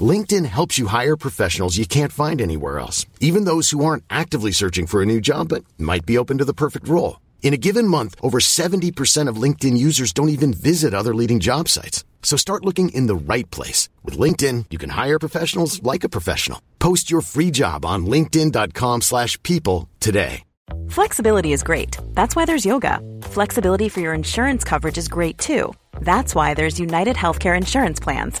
LinkedIn helps you hire professionals you can't find anywhere else, even those who aren't actively searching for a new job but might be open to the perfect role. In a given month, over 70% of LinkedIn users don't even visit other leading job sites. So start looking in the right place. With LinkedIn, you can hire professionals like a professional. Post your free job on linkedin.com slash people today. Flexibility is great. That's why there's yoga. Flexibility for your insurance coverage is great too. That's why there's United Healthcare Insurance Plans.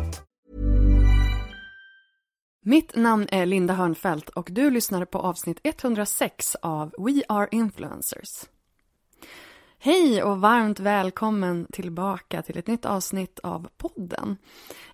Mitt namn är Linda Hörnfeldt och du lyssnar på avsnitt 106 av We Are Influencers. Hej och varmt välkommen tillbaka till ett nytt avsnitt av podden.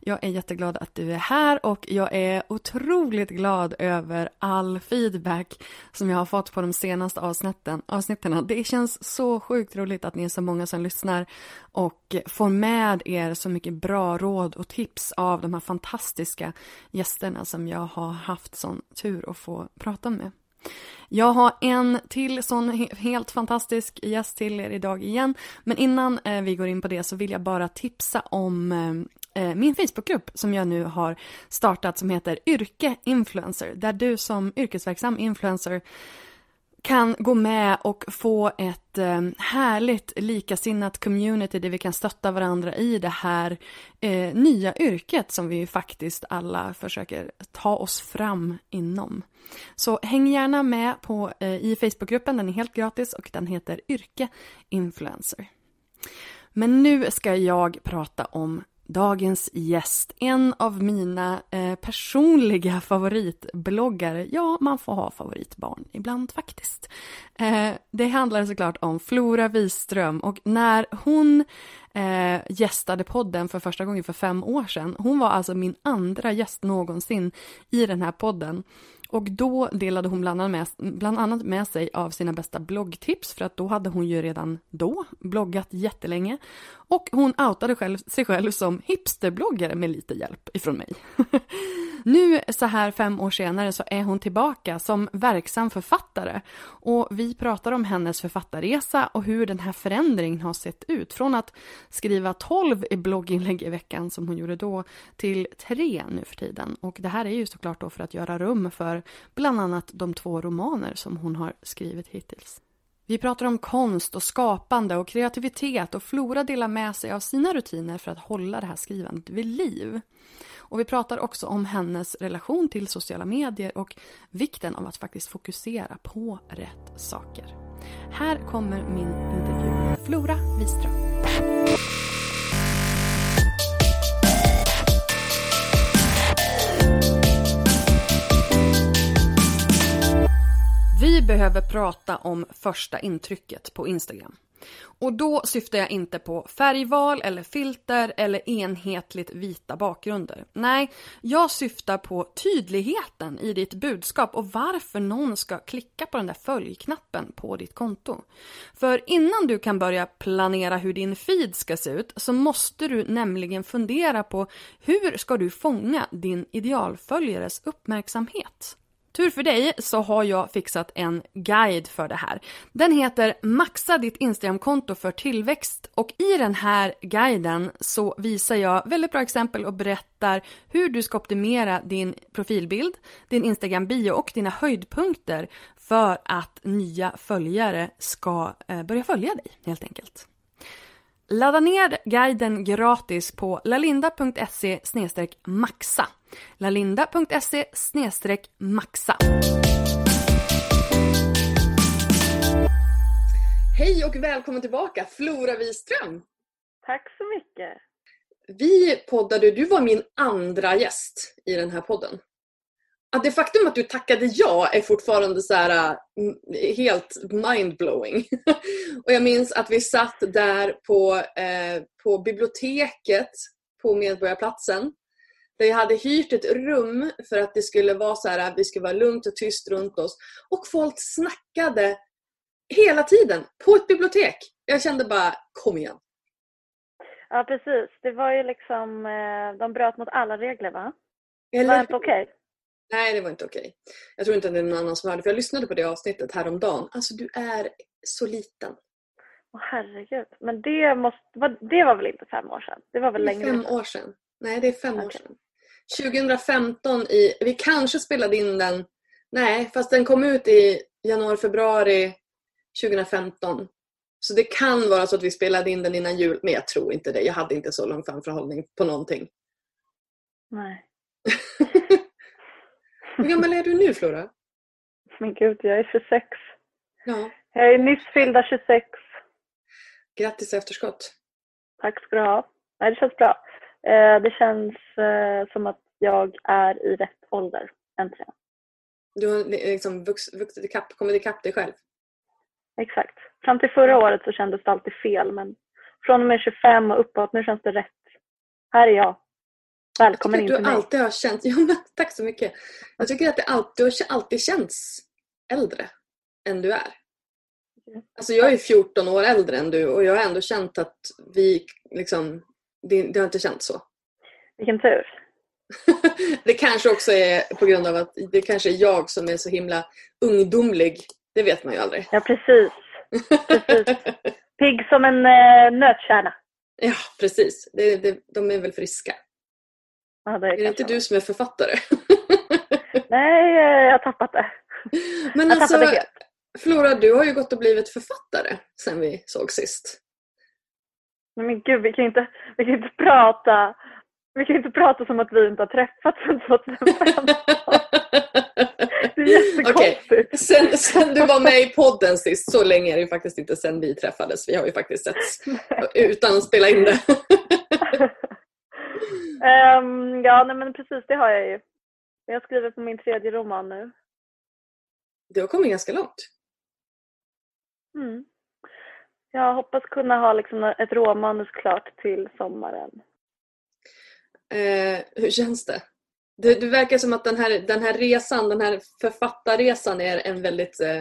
Jag är jätteglad att du är här och jag är otroligt glad över all feedback som jag har fått på de senaste avsnitten. avsnitten. Det känns så sjukt roligt att ni är så många som lyssnar och får med er så mycket bra råd och tips av de här fantastiska gästerna som jag har haft sån tur att få prata med. Jag har en till sån helt fantastisk gäst till er idag igen. Men innan eh, vi går in på det så vill jag bara tipsa om eh, Eh, min Facebookgrupp som jag nu har startat som heter Yrke Influencer. Där du som yrkesverksam influencer kan gå med och få ett eh, härligt likasinnat community där vi kan stötta varandra i det här eh, nya yrket som vi faktiskt alla försöker ta oss fram inom. Så häng gärna med på, eh, i Facebookgruppen, den är helt gratis och den heter Yrke Influencer. Men nu ska jag prata om dagens gäst, en av mina eh, personliga favoritbloggare. Ja, man får ha favoritbarn ibland faktiskt. Eh, det handlar såklart om Flora Wiström och när hon eh, gästade podden för första gången för fem år sedan, hon var alltså min andra gäst någonsin i den här podden. Och då delade hon bland annat, med, bland annat med sig av sina bästa bloggtips för att då hade hon ju redan då bloggat jättelänge. Och hon outade själv, sig själv som hipsterbloggare med lite hjälp ifrån mig. nu så här fem år senare så är hon tillbaka som verksam författare och vi pratar om hennes författarresa och hur den här förändringen har sett ut. Från att skriva 12 blogginlägg i veckan som hon gjorde då till tre nu för tiden. Och det här är ju såklart då för att göra rum för bland annat de två romaner som hon har skrivit hittills. Vi pratar om konst och skapande och kreativitet och Flora delar med sig av sina rutiner för att hålla det här skrivandet vid liv. Och vi pratar också om hennes relation till sociala medier och vikten av att faktiskt fokusera på rätt saker. Här kommer min intervju med Flora Wiström. Vi behöver prata om första intrycket på Instagram. Och då syftar jag inte på färgval eller filter eller enhetligt vita bakgrunder. Nej, jag syftar på tydligheten i ditt budskap och varför någon ska klicka på den där följknappen på ditt konto. För innan du kan börja planera hur din feed ska se ut så måste du nämligen fundera på hur ska du fånga din idealföljares uppmärksamhet? Tur för dig så har jag fixat en guide för det här. Den heter Maxa ditt Instagramkonto för tillväxt och i den här guiden så visar jag väldigt bra exempel och berättar hur du ska optimera din profilbild, din Instagram-bio och dina höjdpunkter för att nya följare ska eh, börja följa dig helt enkelt. Ladda ner guiden gratis på lalinda.se maxa lalinda.se maxa. Hej och välkommen tillbaka Flora Wiström! Tack så mycket! vi poddade, du var min andra gäst i den här podden. Att det faktum att du tackade ja är fortfarande så här, mm, helt mindblowing. och jag minns att vi satt där på, eh, på biblioteket på Medborgarplatsen. Där jag hade hyrt ett rum för att det skulle vara så här, vi skulle vara lugnt och tyst runt oss. Och folk snackade hela tiden på ett bibliotek. Jag kände bara, kom igen. Ja, precis. Det var ju liksom, eh, de bröt mot alla regler va? Eller... Var det inte okej? Okay? Nej, det var inte okej. Jag tror inte att det är någon annan som hörde för jag lyssnade på det avsnittet häromdagen. Alltså du är så liten. Åh herregud. Men det, måste, det var väl inte fem år sedan? Det var väl längre Fem år sedan. Nej, det är fem okay. år sedan. 2015 i, vi kanske spelade in den, nej fast den kom ut i januari, februari 2015. Så det kan vara så att vi spelade in den innan jul, men jag tror inte det. Jag hade inte så lång framförhållning på någonting. Nej. Hur gammal är du nu Flora? Men gud, jag är 26. Ja. Jag är nyss fyllda 26. Grattis efterskott. Tack ska du ha. Nej, det känns bra. Eh, det känns eh, som att jag är i rätt ålder, äntligen. Du har liksom vux, vuxit ikapp, kommit ikapp dig själv? Exakt. Fram till förra året så kändes det alltid fel men från och med 25 och uppåt, nu känns det rätt. Här är jag. Välkommen in till mig. Du alltid har känt, ja, tack så mycket. Jag tycker att det alltid, du har alltid känts äldre än du är. Alltså jag är 14 år äldre än du och jag har ändå känt att vi liksom, det, det har inte känts så. Vilken tur. det kanske också är på grund av att det kanske är jag som är så himla ungdomlig. Det vet man ju aldrig. Ja, precis. precis. Pigg som en eh, nötkärna. Ja, precis. Det, det, de är väl friska. Ja, det är, är det inte du som är författare? Nej, jag har tappat det. Men jag alltså, Flora, du har ju gått och blivit författare sen vi såg sist. Men gud, vi kan inte, vi kan inte prata vi kan inte prata som att vi inte har träffats sedan 2015. Det är jättekonstigt. Okay. Sen, sen du var med i podden sist, så länge är det faktiskt inte sen vi träffades. Vi har ju faktiskt setts utan att spela in det. um, ja, nej, men precis det har jag ju. Jag skriver på min tredje roman nu. Du har kommit ganska långt. Mm. Jag hoppas kunna ha liksom ett råmanus klart till sommaren. Eh, hur känns det? det? Det verkar som att den här, den här resan, den här författarresan är en väldigt eh,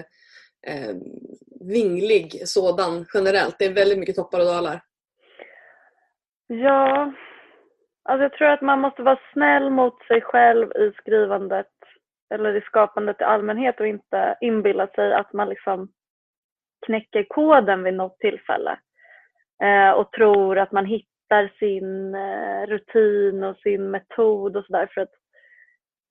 eh, vinglig sådan generellt. Det är väldigt mycket toppar och dalar. Ja, alltså jag tror att man måste vara snäll mot sig själv i skrivandet eller i skapandet i allmänhet och inte inbilla sig att man liksom knäcker koden vid något tillfälle eh, och tror att man hittar sin eh, rutin och sin metod och sådär. För att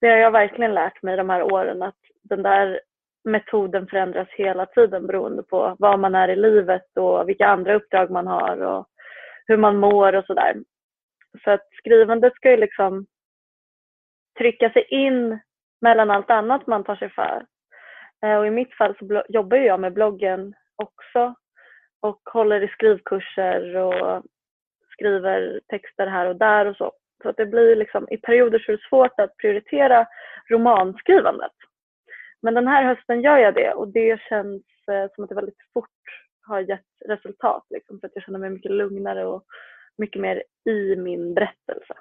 det har jag verkligen lärt mig de här åren att den där metoden förändras hela tiden beroende på var man är i livet och vilka andra uppdrag man har och hur man mår och sådär. Så att skrivandet ska ju liksom trycka sig in mellan allt annat man tar sig för. Eh, och i mitt fall så jobbar jag med bloggen också och håller i skrivkurser och skriver texter här och där och så. Så att det blir liksom, i perioder så är det svårt att prioritera romanskrivandet. Men den här hösten gör jag det och det känns eh, som att det väldigt fort har gett resultat. Liksom, för att jag känner mig mycket lugnare och mycket mer i min berättelse.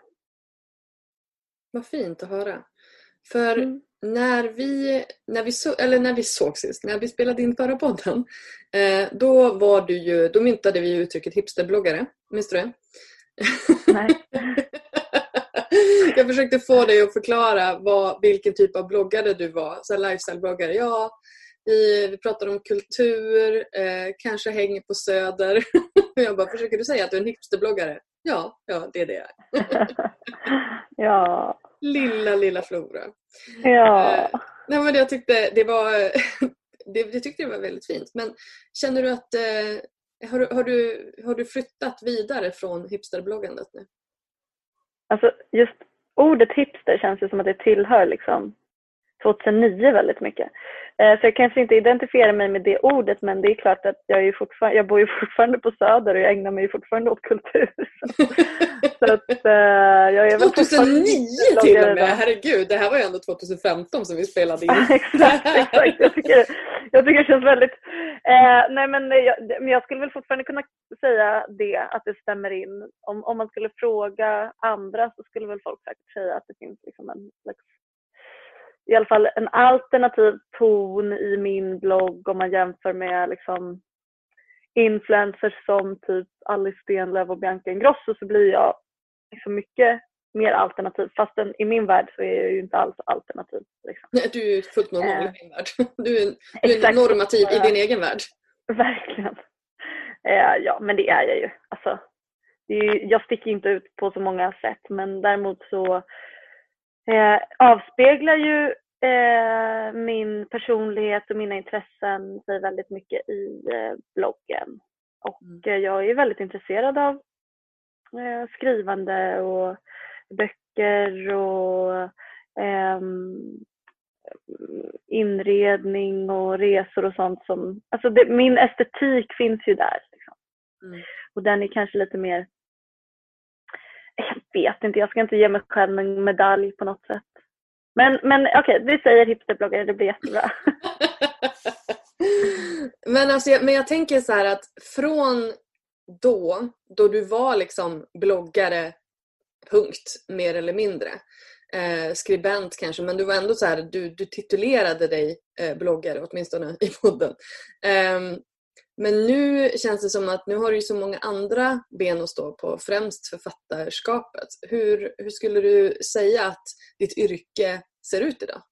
Vad fint att höra. För mm när vi, när vi, så, eller när vi såg sist, när vi spelade in förra podden, eh, då var du ju, då myntade vi uttrycket hipsterbloggare. Minns du det? Nej. jag försökte få dig att förklara vad, vilken typ av bloggare du var. Så lifestyle-bloggare. Ja, vi, vi pratar om kultur, eh, kanske hänger på Söder. jag bara, försöker du säga att du är en hipsterbloggare? Ja, ja det är det jag är. ja. Lilla, lilla Flora. Ja. Eh, nej, men jag tyckte det var det, det tyckte jag var väldigt fint. Men känner du att eh, har, har, du, har du flyttat vidare från hipsterbloggandet nu? Alltså just ordet hipster känns ju som att det tillhör liksom 2009 väldigt mycket. Eh, så jag kanske inte identifierar mig med det ordet men det är klart att jag, är fortfarande, jag bor ju fortfarande på Söder och jag ägnar mig fortfarande åt kultur. Så att, uh, jag är 2009 till och med! Herregud, det här var ju ändå 2015 som vi spelade in. exakt, exakt. Jag tycker, jag tycker det känns väldigt... Eh, nej men jag, men jag skulle väl fortfarande kunna säga det, att det stämmer in. Om, om man skulle fråga andra så skulle väl folk säkert säga att det finns liksom en slags i alla fall en alternativ ton i min blogg om man jämför med liksom influencers som typ Alice Stenlöf och Bianca Ingrosso så blir jag liksom mycket mer alternativ. Fastän i min värld så är jag ju inte alls alternativ. Liksom. Nej, du är fullt normal eh, i min värld. Du är, du är normativ i din egen värld. Verkligen. Eh, ja, men det är jag ju. Alltså, är, jag sticker inte ut på så många sätt men däremot så eh, avspeglar ju eh, min personlighet och mina intressen sig väldigt mycket i eh, bloggen. Och mm. Eh, jag är väldigt intresserad av eh, skrivande och böcker och ehm, inredning och resor och sånt som, alltså det, min estetik finns ju där. Liksom. Mm. Och den är kanske lite mer, jag vet inte, jag ska inte ge mig själv en medalj på något sätt. Men, men okej, okay, vi säger hipsterbloggare, det blir jättebra. men, alltså, men jag tänker så här att från då, då du var liksom bloggare, punkt, mer eller mindre. Eh, skribent kanske, men du var ändå så här, du, du titulerade dig eh, bloggare, åtminstone i podden. Eh, men nu känns det som att nu har du så många andra ben att stå på, främst författarskapet. Hur, hur skulle du säga att ditt yrke ser ut idag?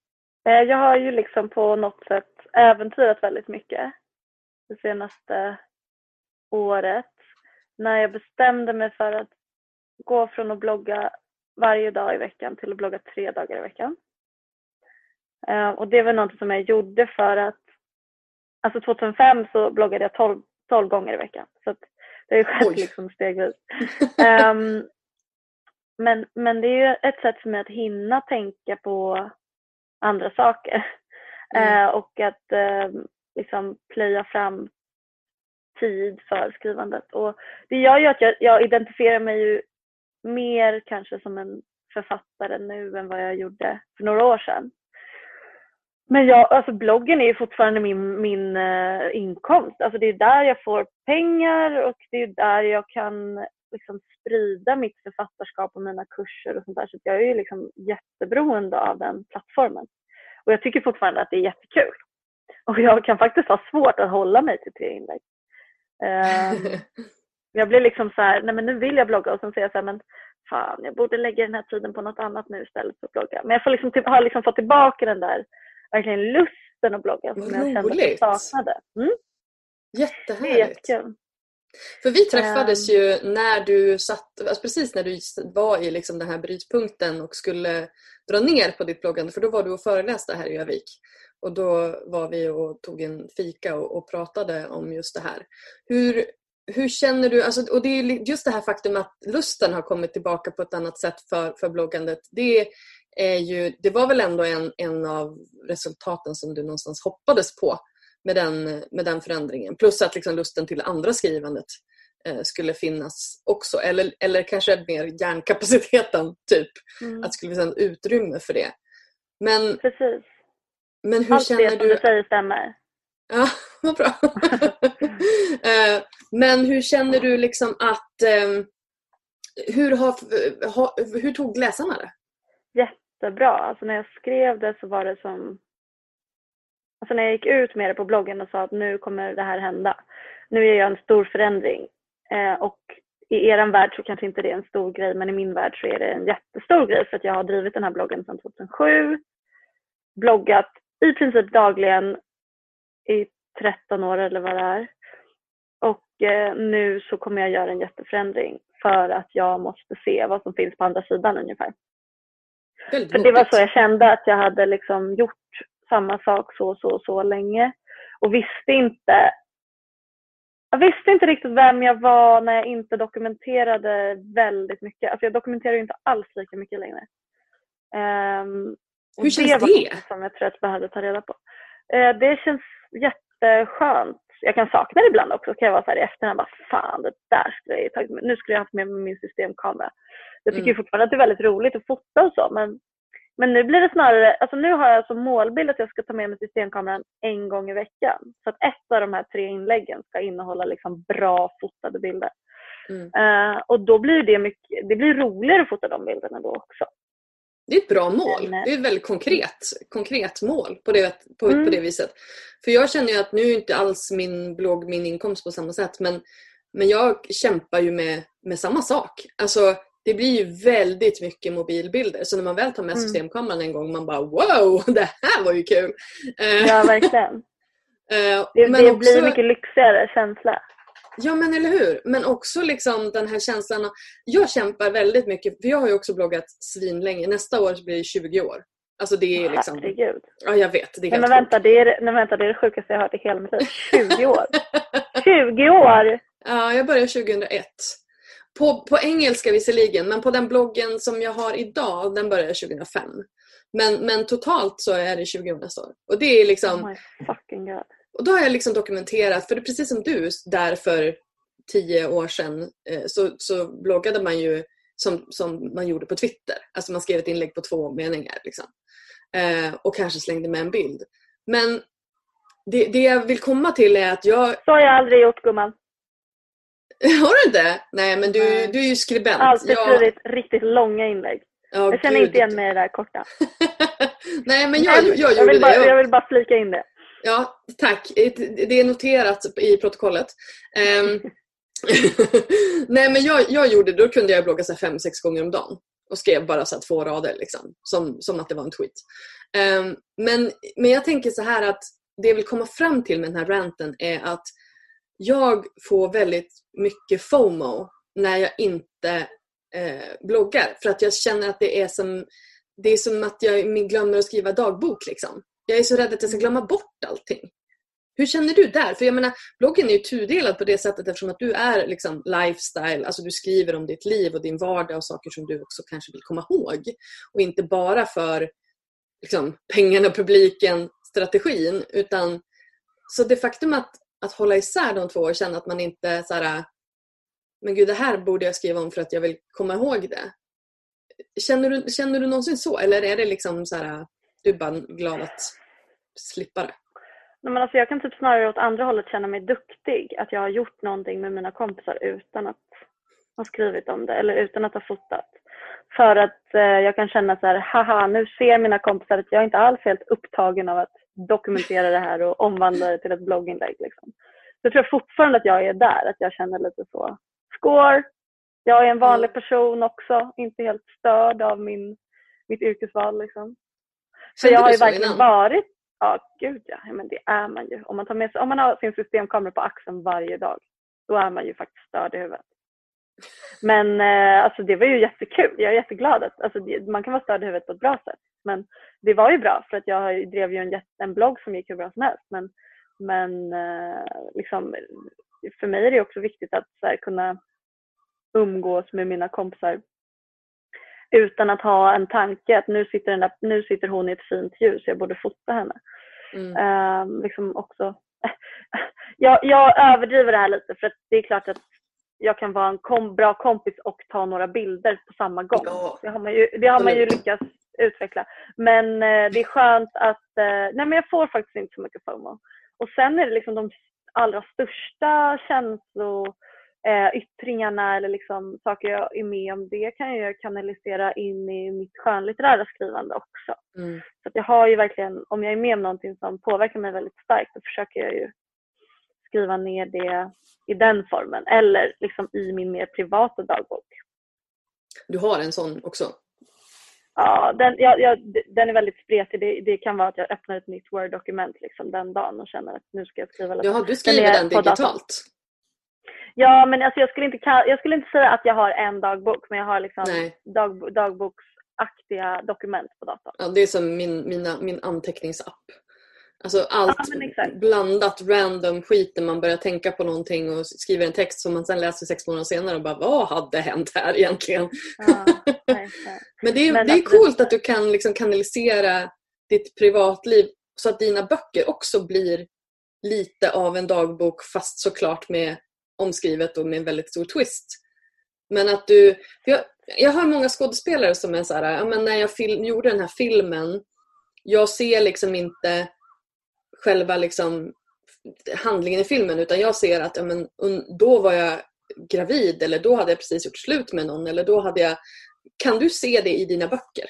Eh, jag har ju liksom på något sätt äventyrat väldigt mycket det senaste året. När jag bestämde mig för att gå från att blogga varje dag i veckan till att blogga tre dagar i veckan. Eh, och det var något som jag gjorde för att Alltså 2005 så bloggade jag 12, 12 gånger i veckan. Så det har ju skett liksom stegvis. um, men, men det är ju ett sätt för mig att hinna tänka på andra saker. Mm. Uh, och att uh, liksom plöja fram tid för skrivandet. Och det gör ju att jag, jag identifierar mig ju mer kanske som en författare nu än vad jag gjorde för några år sedan. Men jag, alltså bloggen är ju fortfarande min, min uh, inkomst. Alltså det är där jag får pengar och det är där jag kan liksom sprida mitt författarskap och mina kurser och sånt där. Så jag är ju liksom jätteberoende av den plattformen. Och jag tycker fortfarande att det är jättekul. Och jag kan faktiskt ha svårt att hålla mig till tre inlägg. Um, jag blir liksom så här, nej men nu vill jag blogga och sen säger jag så här, men fan jag borde lägga den här tiden på något annat nu istället för att blogga. Men jag får liksom, typ, har liksom fått tillbaka den där verkligen lusten att blogga som jag kände att jag saknade. Mm. Jättehärligt. För vi träffades um, ju när du satt, alltså precis när du var i liksom den här brytpunkten och skulle dra ner på ditt bloggande för då var du och föreläste här i Övik. Och då var vi och tog en fika och, och pratade om just det här. Hur, hur känner du, alltså, och det är just det här faktum att lusten har kommit tillbaka på ett annat sätt för, för bloggandet. Det är ju, det var väl ändå en, en av resultaten som du någonstans hoppades på med den, med den förändringen. Plus att liksom lusten till andra skrivandet eh, skulle finnas också. Eller, eller kanske mer hjärnkapaciteten, typ. Mm. Att det skulle finnas utrymme för det. Men, Precis. Men hur Allt känner det som du säger stämmer. Ja, vad bra. Eh, men hur känner du liksom att... Eh, hur, har, hur tog läsarna det? Jättebra. Alltså när jag skrev det så var det som... Alltså när jag gick ut med det på bloggen och sa att nu kommer det här hända. Nu gör jag en stor förändring. Eh, och i er värld så kanske inte det är en stor grej men i min värld så är det en jättestor grej för att jag har drivit den här bloggen sedan 2007. Bloggat i princip dagligen i 13 år eller vad det är. Och eh, nu så kommer jag göra en jätteförändring för att jag måste se vad som finns på andra sidan ungefär. För det var så jag kände att jag hade liksom gjort samma sak så, så, så länge och visste inte jag visste inte riktigt vem jag var när jag inte dokumenterade väldigt mycket. Alltså jag dokumenterar inte alls lika mycket längre. Um, Hur känns det? Var det som jag tror att jag behövde ta reda på. Uh, det känns jätteskönt. Jag kan sakna det ibland också. Kan jag vara så här i efterhand, bara fan det där skulle jag tagit med. Nu skulle jag haft med min systemkamera. Jag tycker mm. fortfarande att det är väldigt roligt att fota och så men, men nu blir det snarare, alltså nu har jag som målbild att jag ska ta med mig systemkameran en gång i veckan. Så att ett av de här tre inläggen ska innehålla liksom bra fotade bilder. Mm. Uh, och då blir det mycket, det blir roligare att fota de bilderna då också. Det är ett bra mål. Det är ett väldigt konkret, konkret mål på det, på, mm. på det viset. För jag känner ju att nu är inte alls min blogg min inkomst på samma sätt men, men jag kämpar ju med, med samma sak. Alltså det blir ju väldigt mycket mobilbilder så när man väl tar med mm. systemkameran en gång man bara wow, det här var ju kul! Eh, ja verkligen. uh, det, det också, blir mycket lyxigare känsla. Ja men eller hur. Men också liksom den här känslan. Jag kämpar väldigt mycket, för jag har ju också bloggat svinlänge. Nästa år blir det 20 år. Alltså det är liksom... Herregud. Ja jag vet. Det är nej, men vänta, det är, nej, vänta, det är det sjukaste jag har hört i hela mitt liv. 20 år! 20 år! Ja, jag började 2001. På, på engelska visserligen, men på den bloggen som jag har idag, den började 2005. Men, men totalt så är det 20 år nästa år. Och det är liksom... Oh my fucking god. Och då har jag liksom dokumenterat, för det är precis som du där för tio år sedan eh, så, så bloggade man ju som, som man gjorde på Twitter. Alltså man skrev ett inlägg på två meningar. Liksom. Eh, och kanske slängde med en bild. Men det, det jag vill komma till är att jag... Så har jag aldrig gjort gumman. Har du inte? Nej men du, du är ju skribent. Alltid jag... skrivit riktigt långa inlägg. Oh, jag känner Gud. inte igen mig i det där korta. Nej men jag, jag, jag, jag vill bara, det. Jag vill bara flika in det. Ja, tack. Det är noterat i protokollet. Um, Nej men jag, jag gjorde, då kunde jag blogga så fem, sex gånger om dagen och skrev bara så två rader liksom, som, som att det var en tweet. Um, men, men jag tänker så här att det jag vill komma fram till med den här ranten är att jag får väldigt mycket FOMO när jag inte eh, bloggar. För att jag känner att det är som, det är som att jag glömmer att skriva dagbok. Liksom. Jag är så rädd att jag ska glömma bort allting. Hur känner du där? För jag menar, bloggen är ju tudelad på det sättet eftersom att du är liksom lifestyle, alltså du skriver om ditt liv och din vardag och saker som du också kanske vill komma ihåg. Och inte bara för liksom, pengarna, publiken, strategin. Utan, så det faktum att, att hålla isär de två och känna att man inte så här, men gud det här borde jag skriva om för att jag vill komma ihåg det. Känner du, känner du någonsin så? Eller är det liksom så här, du är bara glad att slippa det? Nej, men alltså jag kan typ snarare åt andra hållet känna mig duktig. Att jag har gjort någonting med mina kompisar utan att ha skrivit om det eller utan att ha fotat. För att eh, jag kan känna så här, haha, nu ser mina kompisar att jag inte alls är helt upptagen av att dokumentera det här och omvandla det till ett blogginlägg. Liksom. Så jag tror fortfarande att jag är där, att jag känner lite så, score, jag är en vanlig mm. person också, inte helt störd av min, mitt yrkesval. Liksom. Så jag har ju verkligen varit Ja, gud ja. Men det är man ju. Om man, tar med sig, om man har sin systemkamera på axeln varje dag, då är man ju faktiskt störd i huvudet. Men eh, alltså det var ju jättekul. Jag är jätteglad att alltså, man kan vara störd i huvudet på ett bra sätt. Men det var ju bra för att jag drev ju en, en blogg som gick hur bra som helst. Men, men eh, liksom, för mig är det också viktigt att här, kunna umgås med mina kompisar utan att ha en tanke att nu sitter, där, nu sitter hon i ett fint ljus, jag borde fota henne. Mm. Uh, liksom också. jag, jag överdriver det här lite för att det är klart att jag kan vara en kom, bra kompis och ta några bilder på samma gång. Ja. Det har man ju, det har man ju lyckats utveckla. Men uh, det är skönt att, uh, nej men jag får faktiskt inte så mycket FOMO. Och sen är det liksom de allra största känslor eh, yttringarna eller liksom saker jag är med om, det kan jag kanalisera in i mitt skönlitterära skrivande också. Mm. Så jag har ju verkligen, om jag är med om någonting som påverkar mig väldigt starkt, då försöker jag ju skriva ner det i den formen eller liksom i min mer privata dagbok. Du har en sån också? Ja, den, ja, ja, den är väldigt spretig. Det, det, kan vara att jag öppnar ett nytt Word-dokument liksom den dagen och känner att nu ska jag skriva lite. Jaha, du skriver den, den digitalt? Ja, men alltså jag, skulle inte jag skulle inte säga att jag har en dagbok, men jag har liksom dag, dagboksaktiga dokument på datorn. Ja, det är som min, mina, min anteckningsapp. Alltså allt ja, blandat random skit när man börjar tänka på någonting och skriver en text som man sen läser sex månader senare och bara vad hade hänt här egentligen? Ja, nej, nej. Men det är, Men det är coolt att du kan liksom kanalisera ditt privatliv så att dina böcker också blir lite av en dagbok fast såklart med omskrivet och med en väldigt stor twist. Men att du, jag, jag har många skådespelare som är så här, ja, men när jag film, gjorde den här filmen, jag ser liksom inte själva liksom handlingen i filmen utan jag ser att ja, men, då var jag gravid eller då hade jag precis gjort slut med någon eller då hade jag... Kan du se det i dina böcker?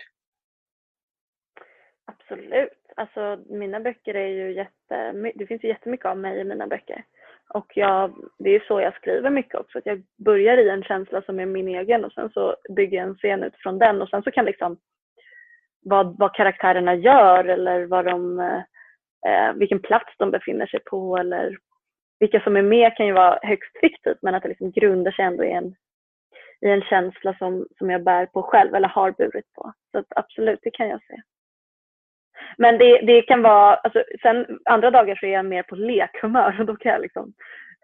Absolut. Alltså mina böcker är ju jätte... Det finns ju jättemycket av mig i mina böcker. Och jag, det är så jag skriver mycket också. Att jag börjar i en känsla som är min egen och sen så bygger jag en scen utifrån den och sen så kan liksom vad, vad karaktärerna gör eller vad de, eh, eh, vilken plats de befinner sig på eller vilka som är med kan ju vara högst fiktivt men att det liksom grundar sig ändå i en, i en känsla som, som jag bär på själv eller har burit på. Så att absolut, det kan jag se. Men det, det kan vara, alltså, sen andra dagar så är jag mer på lekhumör och då kan jag liksom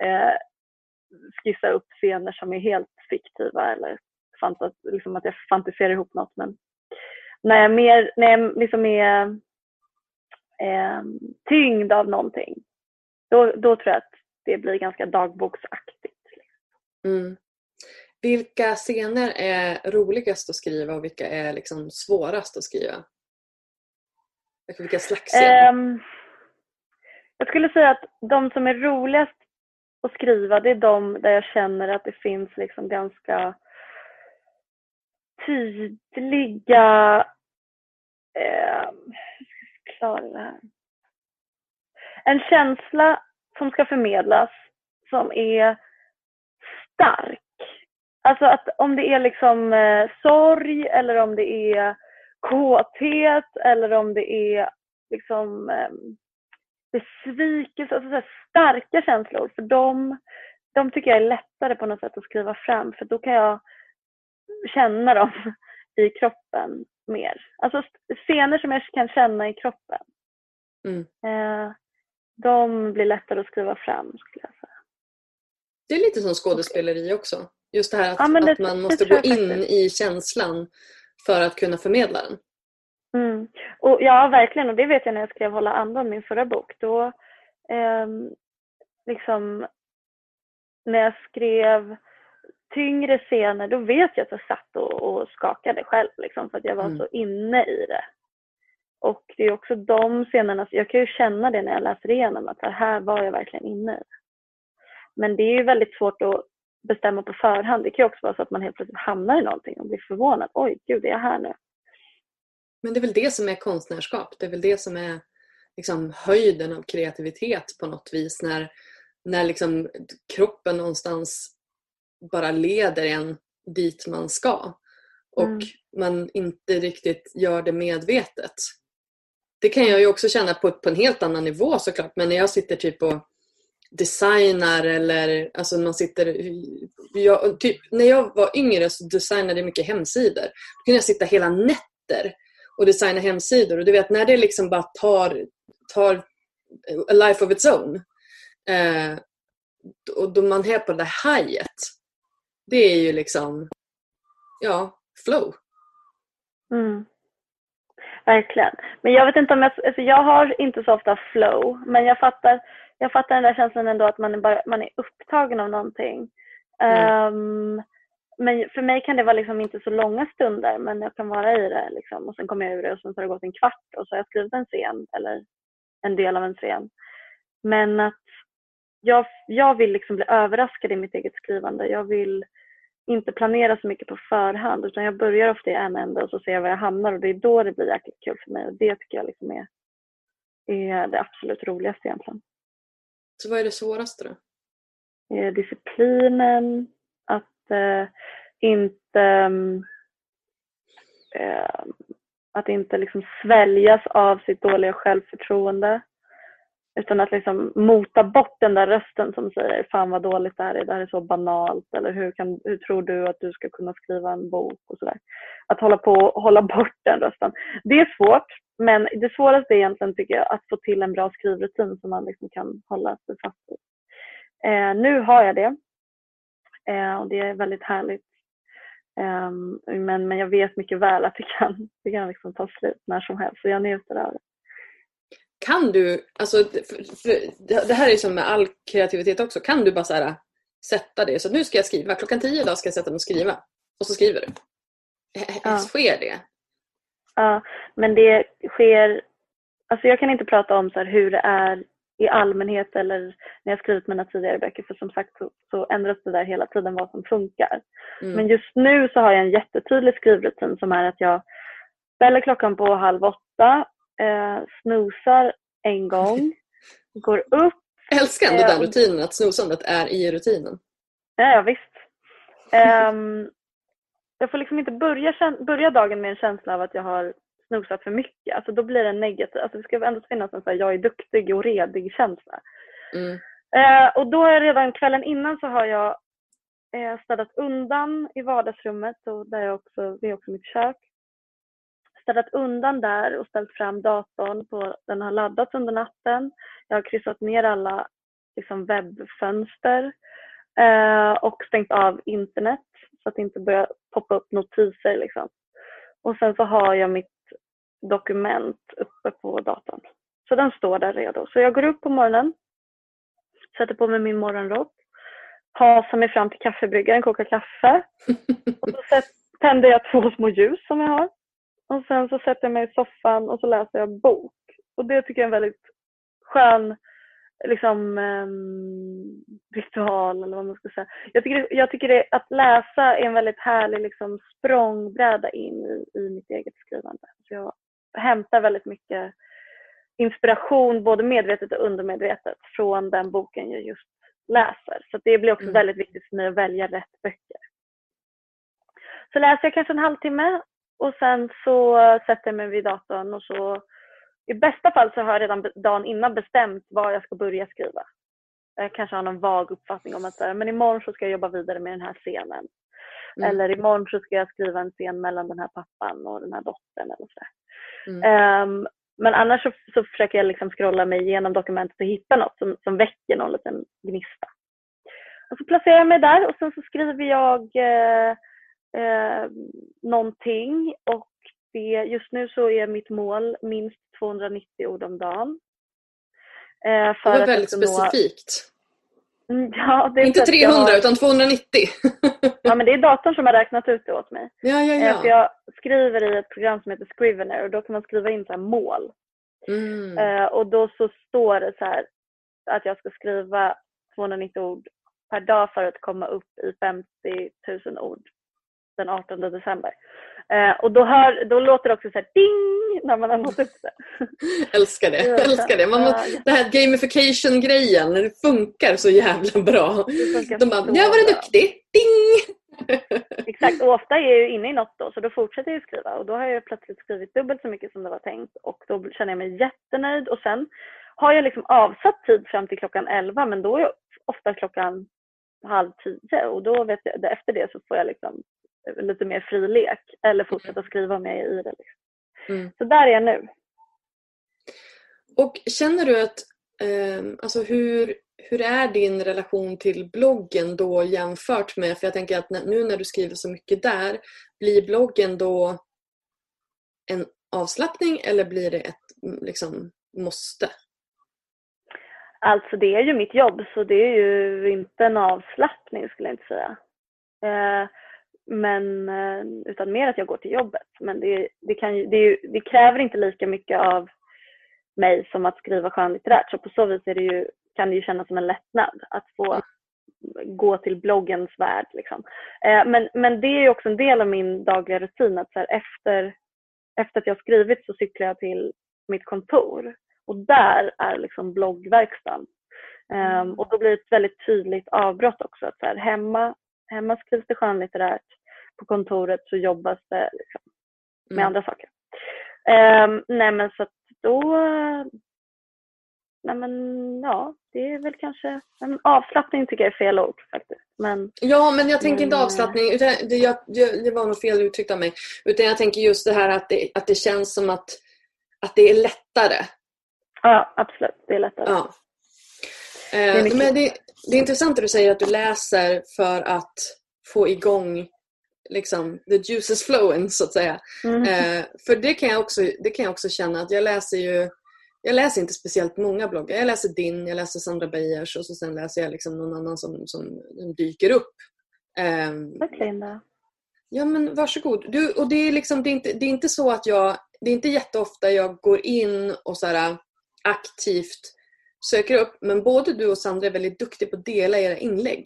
eh, skissa upp scener som är helt fiktiva eller fantas, liksom att jag fantiserar ihop något. Men när jag, mer, när jag liksom är eh, tyngd av någonting, då, då tror jag att det blir ganska dagboksaktigt. Mm. Vilka scener är roligast att skriva och vilka är liksom svårast att skriva? Vilka slags scener? Um, jag skulle säga att de som är roligast att skriva det är de där jag känner att det finns liksom ganska tydliga eh, klara det här. En känsla som ska förmedlas som är stark. Alltså att om det är liksom eh, sorg eller om det är kåthet eller om det är liksom eh, besvikelse, alltså så starka känslor. För de, de tycker jag är lättare på något sätt att skriva fram för då kan jag känna dem i kroppen mer. Alltså scener som jag kan känna i kroppen. Mm. Eh, de blir lättare att skriva fram skulle jag säga. Det är lite som skådespeleri också. Just det här att, ja, det, att man måste gå in faktiskt. i känslan för att kunna förmedla den. Mm. Och, ja, verkligen. Och det vet jag när jag skrev Hålla andan, min förra bok. Då, eh, liksom, när jag skrev tyngre scener, då vet jag att jag satt och, och skakade själv liksom, för att jag var mm. så inne i det. Och det är också de scenerna, jag kan ju känna det när jag läser igenom att här var jag verkligen inne i. Men det är ju väldigt svårt att bestämma på förhand. Det kan ju också vara så att man helt plötsligt hamnar i någonting och blir förvånad. Oj, gud, är jag här nu? Men det är väl det som är konstnärskap. Det är väl det som är liksom höjden av kreativitet på något vis. När, när liksom kroppen någonstans bara leder en dit man ska. Och mm. man inte riktigt gör det medvetet. Det kan jag ju också känna på, på en helt annan nivå såklart. Men när jag sitter typ och designar eller alltså man sitter... Jag, typ, när jag var yngre så designade jag mycket hemsidor. Då kunde jag sitta hela nätter och designa hemsidor. Och du vet när det liksom bara tar, tar a life of its own. Eh, och då man är på det där hajet. Det är ju liksom, ja, flow. Mm. Verkligen. Men jag vet inte om jag, alltså jag har inte så ofta flow, men jag fattar, jag fattar den där känslan ändå att man är, bara, man är upptagen av någonting. Mm. Um, men för mig kan det vara liksom inte så långa stunder, men jag kan vara i det liksom, och sen kommer jag ur det och sen har det gått en kvart och så har jag skrivit en scen eller en del av en scen. Men att jag, jag vill liksom bli överraskad i mitt eget skrivande. Jag vill inte planera så mycket på förhand utan jag börjar ofta i en ände och så ser jag var jag hamnar och det är då det blir jäkligt kul för mig och det tycker jag liksom är, är det absolut roligaste egentligen. Så vad är det svåraste då? Disciplinen, att eh, inte eh, att inte liksom sväljas av sitt dåliga självförtroende. Utan att liksom mota bort den där rösten som säger fan vad dåligt det här är, det här är så banalt eller hur, kan, hur tror du att du ska kunna skriva en bok och sådär. Att hålla på och hålla bort den rösten. Det är svårt men det svåraste är egentligen tycker jag att få till en bra skrivrutin som man liksom kan hålla sig fast vid. Eh, nu har jag det eh, och det är väldigt härligt. Eh, men, men jag vet mycket väl att det kan, det kan liksom ta slut när som helst så jag njuter av det. Kan du, alltså, för, för, det här är som med all kreativitet också, kan du bara så här, sätta det så nu ska jag skriva, klockan tio idag ska jag sätta mig och skriva och så skriver du? ja. sker det? Ja, men det sker... Alltså jag kan inte prata om så hur det är i allmänhet eller när jag skrivit mina tidigare böcker för som sagt så, så ändras det där hela tiden vad som funkar. Mm. Men just nu så har jag en jättetydlig skrivrutin som är att jag ställer klockan på halv åtta, eh, snosar en gång, går upp. Jag älskar ändå eh, den rutinen, att snosandet är i rutinen. Ja, visst. Um, jag får liksom inte börja, börja dagen med en känsla av att jag har snosat för mycket. Alltså då blir det negativt. Alltså det ska ändå finnas en så här, jag är duktig och redig känsla. Mm. Uh, och då är redan kvällen innan så har jag uh, städat undan i vardagsrummet och där är också, det är också mitt kök. Städat undan där och ställt fram datorn. På, den har laddats under natten. Jag har kryssat ner alla liksom, webbfönster uh, och stängt av internet så att det inte börjar poppa upp notiser. Liksom. Och sen så har jag mitt dokument uppe på datorn. Så den står där redo. Så jag går upp på morgonen, sätter på mig min morgonrock, hasar mig fram till kaffebryggaren, kokar kaffe. Och så tänder jag två små ljus som jag har. Och sen så sätter jag mig i soffan och så läser jag bok. Och det tycker jag är en väldigt skön liksom, um, ritual eller vad man ska säga. Jag tycker, jag tycker det, att läsa är en väldigt härlig liksom, språngbräda in i, i mitt eget skrivande. Så jag hämtar väldigt mycket inspiration, både medvetet och undermedvetet, från den boken jag just läser. Så det blir också mm. väldigt viktigt för mig att välja rätt böcker. Så läser jag kanske en halvtimme och sen så sätter jag mig vid datorn och så i bästa fall så har jag redan dagen innan bestämt vad jag ska börja skriva. Jag kanske har någon vag uppfattning om att men imorgon så ska jag jobba vidare med den här scenen. Mm. Eller imorgon så ska jag skriva en scen mellan den här pappan och den här dottern. Eller så mm. um, men annars så, så, försöker jag liksom scrolla mig igenom dokumentet och hitta något som, som väcker någon liten gnista. Och så placerar jag mig där och sen så skriver jag eh, eh, någonting och det, just nu så är mitt mål minst 290 ord om dagen. Eh, för det var väldigt specifikt. Nå... Mm, ja, Inte 300 har... utan 290. ja, men det är datorn som har räknat ut det åt mig. Ja, ja, ja. Eh, för jag skriver i ett program som heter Scrivener och då kan man skriva in så mål. Mm. Eh, och då så står det så här att jag ska skriva 290 ord per dag för att komma upp i 50 000 ord den 18 december. Eh, och då, hör, då låter det också så här ding när man har nått upp det. älskar det. älskar det. Man, ja, det här gamification-grejen, det funkar så jävla bra. De bara, jag var duktig, ding! Exakt, och ofta är jag ju inne i något då så då fortsätter jag skriva och då har jag plötsligt skrivit dubbelt så mycket som det var tänkt och då känner jag mig jättenöjd och sen har jag liksom avsatt tid fram till klockan 11 men då är ofta klockan halv tio och då vet jag, efter det så får jag liksom lite mer fri lek eller fortsätta skriva är i det. Liksom. Mm. Så där är jag nu. Och känner du att, eh, alltså hur, hur är din relation till bloggen då jämfört med, för jag tänker att nu när du skriver så mycket där, blir bloggen då en avslappning eller blir det ett mm, liksom, måste? Alltså det är ju mitt jobb så det är ju inte en avslappning skulle jag inte säga. Eh, men, eh, utan mer att jag går till jobbet. Men det, det, kan ju, det, det, kräver inte lika mycket av mig som att skriva skönlitterärt. Så på så vis det ju, kan det ju kännas som en lättnad att få gå till bloggens värld. Liksom. Eh, men, men det är också en del av min dagliga rutin att så här, efter, efter att jag skrivit så cyklar jag till mitt kontor och där är liksom bloggverkstaden. Um, och då blir det ett väldigt tydligt avbrott också. Att så här, hemma, hemma skrivs det skönlitterärt på kontoret så jobbas det liksom med mm. andra saker. Um, nej men så att då, nej men ja, det är väl kanske, en avslappning tycker jag är fel ord faktiskt. Men, ja men jag tänker men, inte eh, avslappning, utan det, jag, det var nog fel uttryckt av mig. Utan jag tänker just det här att det, att det känns som att, att det är lättare. Ja absolut, det är lättare. Ja. Eh, det är men det, det är intressant att du säger att du läser för att få igång liksom, the juices flowing så att säga. Mm. Eh, för det kan, jag också, det kan jag också känna att jag läser ju jag läser inte speciellt många bloggar. Jag läser din, jag läser Sandra Beijers och så sen läser jag liksom någon annan som, som dyker upp. Eh, Tack Linda. Ja men varsågod. Du, och det, är liksom, det, är inte, det är inte så att jag, det är inte jätteofta jag går in och så här, aktivt söker upp, men både du och Sandra är väldigt duktiga på att dela era inlägg.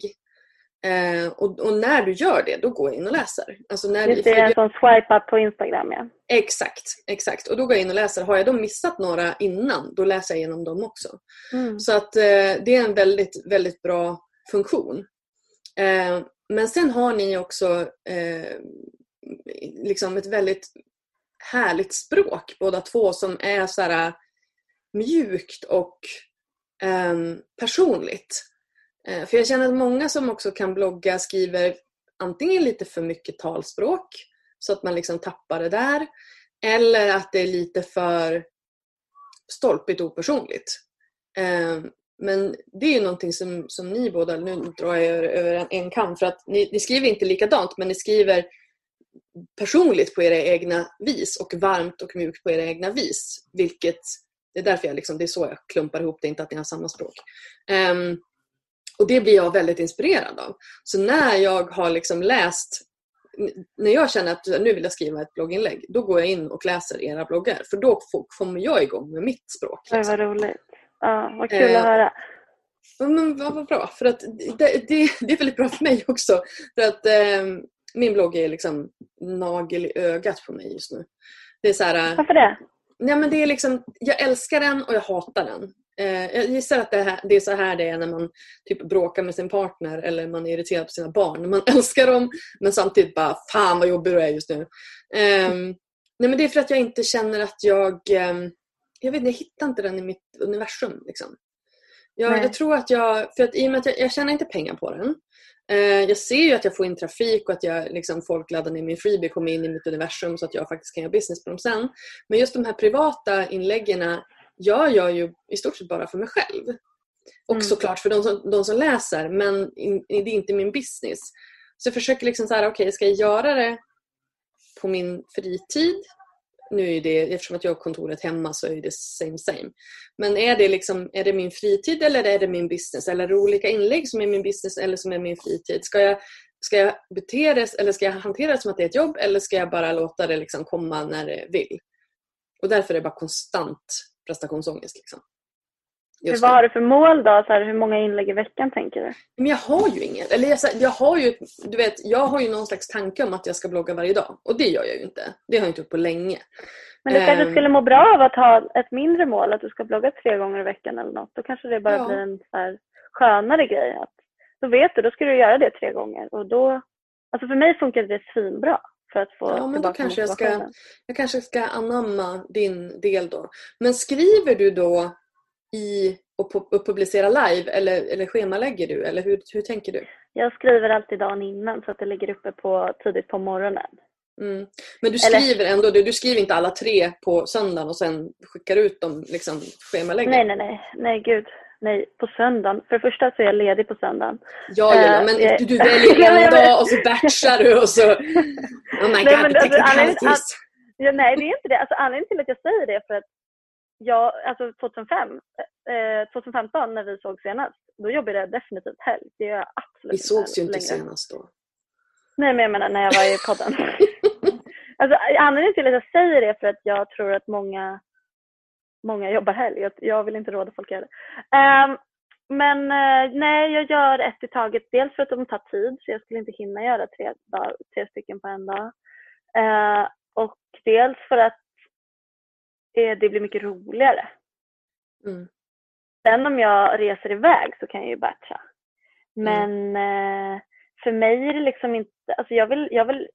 Eh, och, och, när du gör det, då går jag in och läser. Alltså när Just det, sån swipe up på Instagram ja. Exakt, exakt. Och då går jag in och läser. Har jag då missat några innan, då läser jag igenom dem också. Mm. Så att eh, det är en väldigt, väldigt bra funktion. Eh, men sen har ni också eh, liksom ett väldigt härligt språk båda två som är så här mjukt och um, personligt. Eh, för jag känner att många som också kan blogga skriver antingen lite för mycket talspråk så att man liksom tappar det där. Eller att det är lite för stolpigt och opersonligt. Eh, men det är ju någonting som, som ni båda, nu drar jag över, över en, en kam, för att ni, ni, skriver inte likadant men ni skriver personligt på era egna vis och varmt och mjukt på era egna vis. Vilket det är därför jag liksom, det är så jag klumpar ihop det, inte att ni har samma språk. Um, och det blir jag väldigt inspirerad av. Så när jag har liksom läst, när jag känner att nu vill jag skriva ett blogginlägg, då går jag in och läser era bloggar. För då kommer jag igång med mitt språk. Liksom. Var roligt. Ja, vad kul uh, att höra. Men vad, vad bra, för att det, det, det, är väldigt bra för mig också. För att eh, min blogg är liksom nagel i ögat på mig just nu. Det är så här, Varför det? Nej, men det är liksom, jag älskar den och jag hatar den. Eh, jag gissar att det, här, det, är så här det är när man typ bråkar med sin partner eller man är irriterad på sina barn. Man älskar dem men samtidigt bara fan vad jobbig du är just nu. Eh, nej men Det är för att jag inte känner att jag... Eh, jag vet inte, jag hittar inte den i mitt universum. Liksom. Jag, jag, tror att jag, för att i och med att jag, jag tjänar inte pengar på den. Eh, jag ser ju att jag får in trafik och att jag, liksom, folk laddar ner min freebie kommer in i mitt universum så att jag faktiskt kan göra business på dem sen. Men just de här privata inläggen gör jag ju i stort sett bara för mig själv. Och mm. såklart för de som, de som läser men in, det är inte min business. Så jag försöker liksom så här, okej okay, ska jag göra det på min fritid nu är det, eftersom att jag har kontoret hemma så är det same same. Men är det, liksom, är det min fritid eller är det min business? Eller är det olika inlägg som är min business eller som är min fritid? Ska jag, ska jag bete det eller ska jag hantera det som att det är ett jobb eller ska jag bara låta det liksom komma när det vill? Och därför är det bara konstant prestationsångest. Liksom. Just vad har du för mål då? Så här, hur många inlägg i veckan tänker du? Men jag har ju inget. Eller jag, jag, har ju, du vet, jag har ju någon slags tanke om att jag ska blogga varje dag. Och det gör jag ju inte. Det har jag inte gjort på länge. Men du kanske um, skulle må bra av att ha ett mindre mål, att du ska blogga tre gånger i veckan eller något. Då kanske det bara ja. blir en så här skönare grej. Att, då vet du, då ska du göra det tre gånger. Och då, alltså för mig funkar det svinbra. För att få ja, men då kanske jag ska, jag kanske ska anamma din del då. Men skriver du då i och publicera live eller, eller schemalägger du? Eller hur, hur tänker du? Jag skriver alltid dagen innan så att det ligger uppe på, tidigt på morgonen. Mm. Men du skriver eller... ändå, du, du, skriver inte alla tre på söndagen och sen skickar ut dem liksom schemalägger? Nej, nej, nej, nej gud. Nej, på söndagen. För det första så är jag ledig på söndagen. Ja, ja, ja men du, du väljer en dag och så batchar du och så... Oh my god, nej, alltså, att, ja, Nej, det är inte det. Alltså, anledningen till att jag säger det är för att jag, alltså 2005, eh, 2015 när vi såg senast, då jobbade jag definitivt helg. Det gör jag absolut Vi sågs ju inte längre. senast då. Nej, men jag menar när jag var i podden. alltså, anledningen till att jag säger det är för att jag tror att många, många jobbar helg. Jag, vill inte råda folk att göra det. Um, men uh, nej, jag gör ett i taget. Dels för att de tar tid, så jag skulle inte hinna göra tre, dag, tre stycken på en dag. Uh, och dels för att det blir mycket roligare. Mm. Sen om jag reser iväg så kan jag ju batcha. Men mm. eh, för mig är det liksom inte, alltså jag vill, jag vill,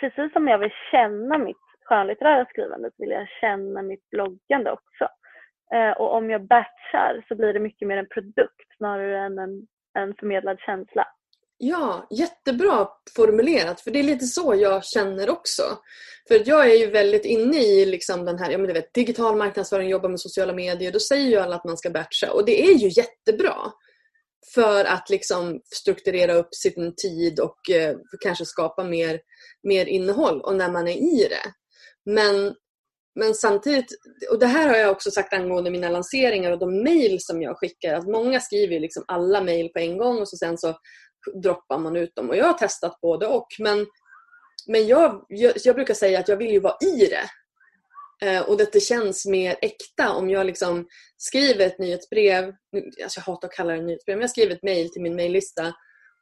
precis som jag vill känna mitt skönlitterära skrivande så vill jag känna mitt bloggande också. Eh, och om jag batchar så blir det mycket mer en produkt snarare än en, en förmedlad känsla. Ja, jättebra formulerat. För det är lite så jag känner också. För jag är ju väldigt inne i liksom den här, ja men du vet, digital marknadsföring, jobba med sociala medier. Då säger ju alla att man ska batcha och det är ju jättebra. För att liksom strukturera upp sin tid och eh, kanske skapa mer, mer innehåll och när man är i det. Men, men samtidigt, och det här har jag också sagt angående mina lanseringar och de mejl som jag skickar, att många skriver liksom alla mejl på en gång och så sen så droppar man ut dem. Och jag har testat både och. Men men jag, jag, jag, brukar säga att jag vill ju vara i det. Eh, och att det känns mer äkta om jag liksom skriver ett nyhetsbrev. Alltså jag hatar att kalla det nyhetsbrev, men jag skriver ett mejl till min mejllista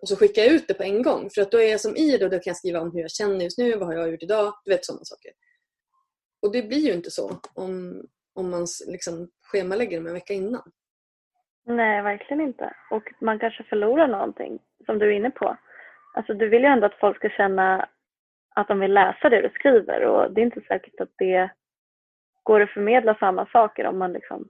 och så skickar jag ut det på en gång. För att då är jag som i det och då kan jag skriva om hur jag känner just nu, vad har jag gjort idag, du vet sådana saker. Och det blir ju inte så om, om man liksom schemalägger dem en vecka innan. Nej, verkligen inte. Och man kanske förlorar någonting, som du är inne på. Alltså du vill ju ändå att folk ska känna att de vill läsa det du skriver och det är inte säkert att det går att förmedla samma saker om man liksom,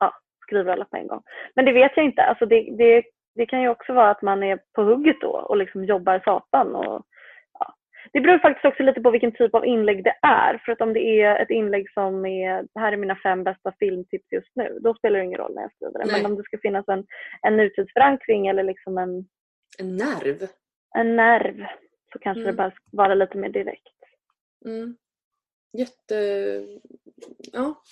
ja, skriver alla på en gång. Men det vet jag inte. Alltså det, det, det kan ju också vara att man är på hugget då och liksom jobbar satan. Och. Det beror faktiskt också lite på vilken typ av inlägg det är. För att om det är ett inlägg som är, här är mina fem bästa filmtips just nu, då spelar det ingen roll när jag skriver det. Men om det ska finnas en, en nutidsförankring eller liksom en... En nerv? En nerv. Så kanske mm. det bara ska vara lite mer direkt. Mm. Jätte... Ja.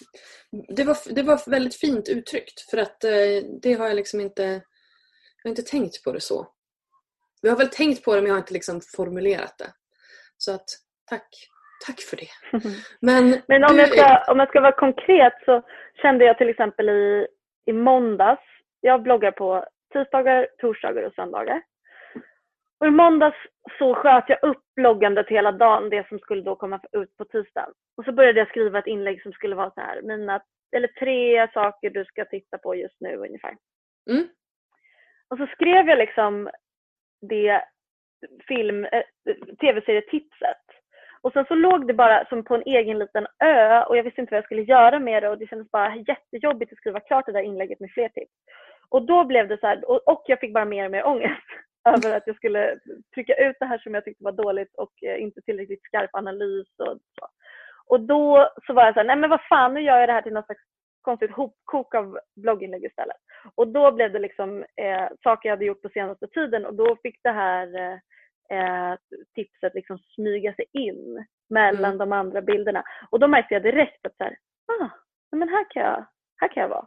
Det var, det var väldigt fint uttryckt för att eh, det har jag liksom inte... Jag har inte tänkt på det så. Jag har väl tänkt på det men jag har inte liksom formulerat det. Så att tack. Tack för det. Men, men om, du... jag ska, om jag ska vara konkret så kände jag till exempel i, i måndags, jag bloggar på tisdagar, torsdagar och söndagar. Och I måndags så sköt jag upp bloggandet hela dagen, det som skulle då komma ut på tisdagen. Och så började jag skriva ett inlägg som skulle vara så här, mina, eller tre saker du ska titta på just nu ungefär. Mm. Och så skrev jag liksom det film, eh, tv-serietipset. Och sen så låg det bara som på en egen liten ö och jag visste inte vad jag skulle göra med det och det kändes bara jättejobbigt att skriva klart det där inlägget med fler tips. Och då blev det så här, och, och jag fick bara mer och mer ångest över att jag skulle trycka ut det här som jag tyckte var dåligt och eh, inte tillräckligt skarp analys och så. Och då så var jag så här, nej men vad fan nu gör jag det här till någon slags konstigt hopkok av blogginlägg istället. Och då blev det liksom eh, saker jag hade gjort på senaste tiden och då fick det här eh, tipset liksom smyga sig in mellan mm. de andra bilderna. Och då märkte jag direkt att så här, ah, men här kan jag, här kan jag vara.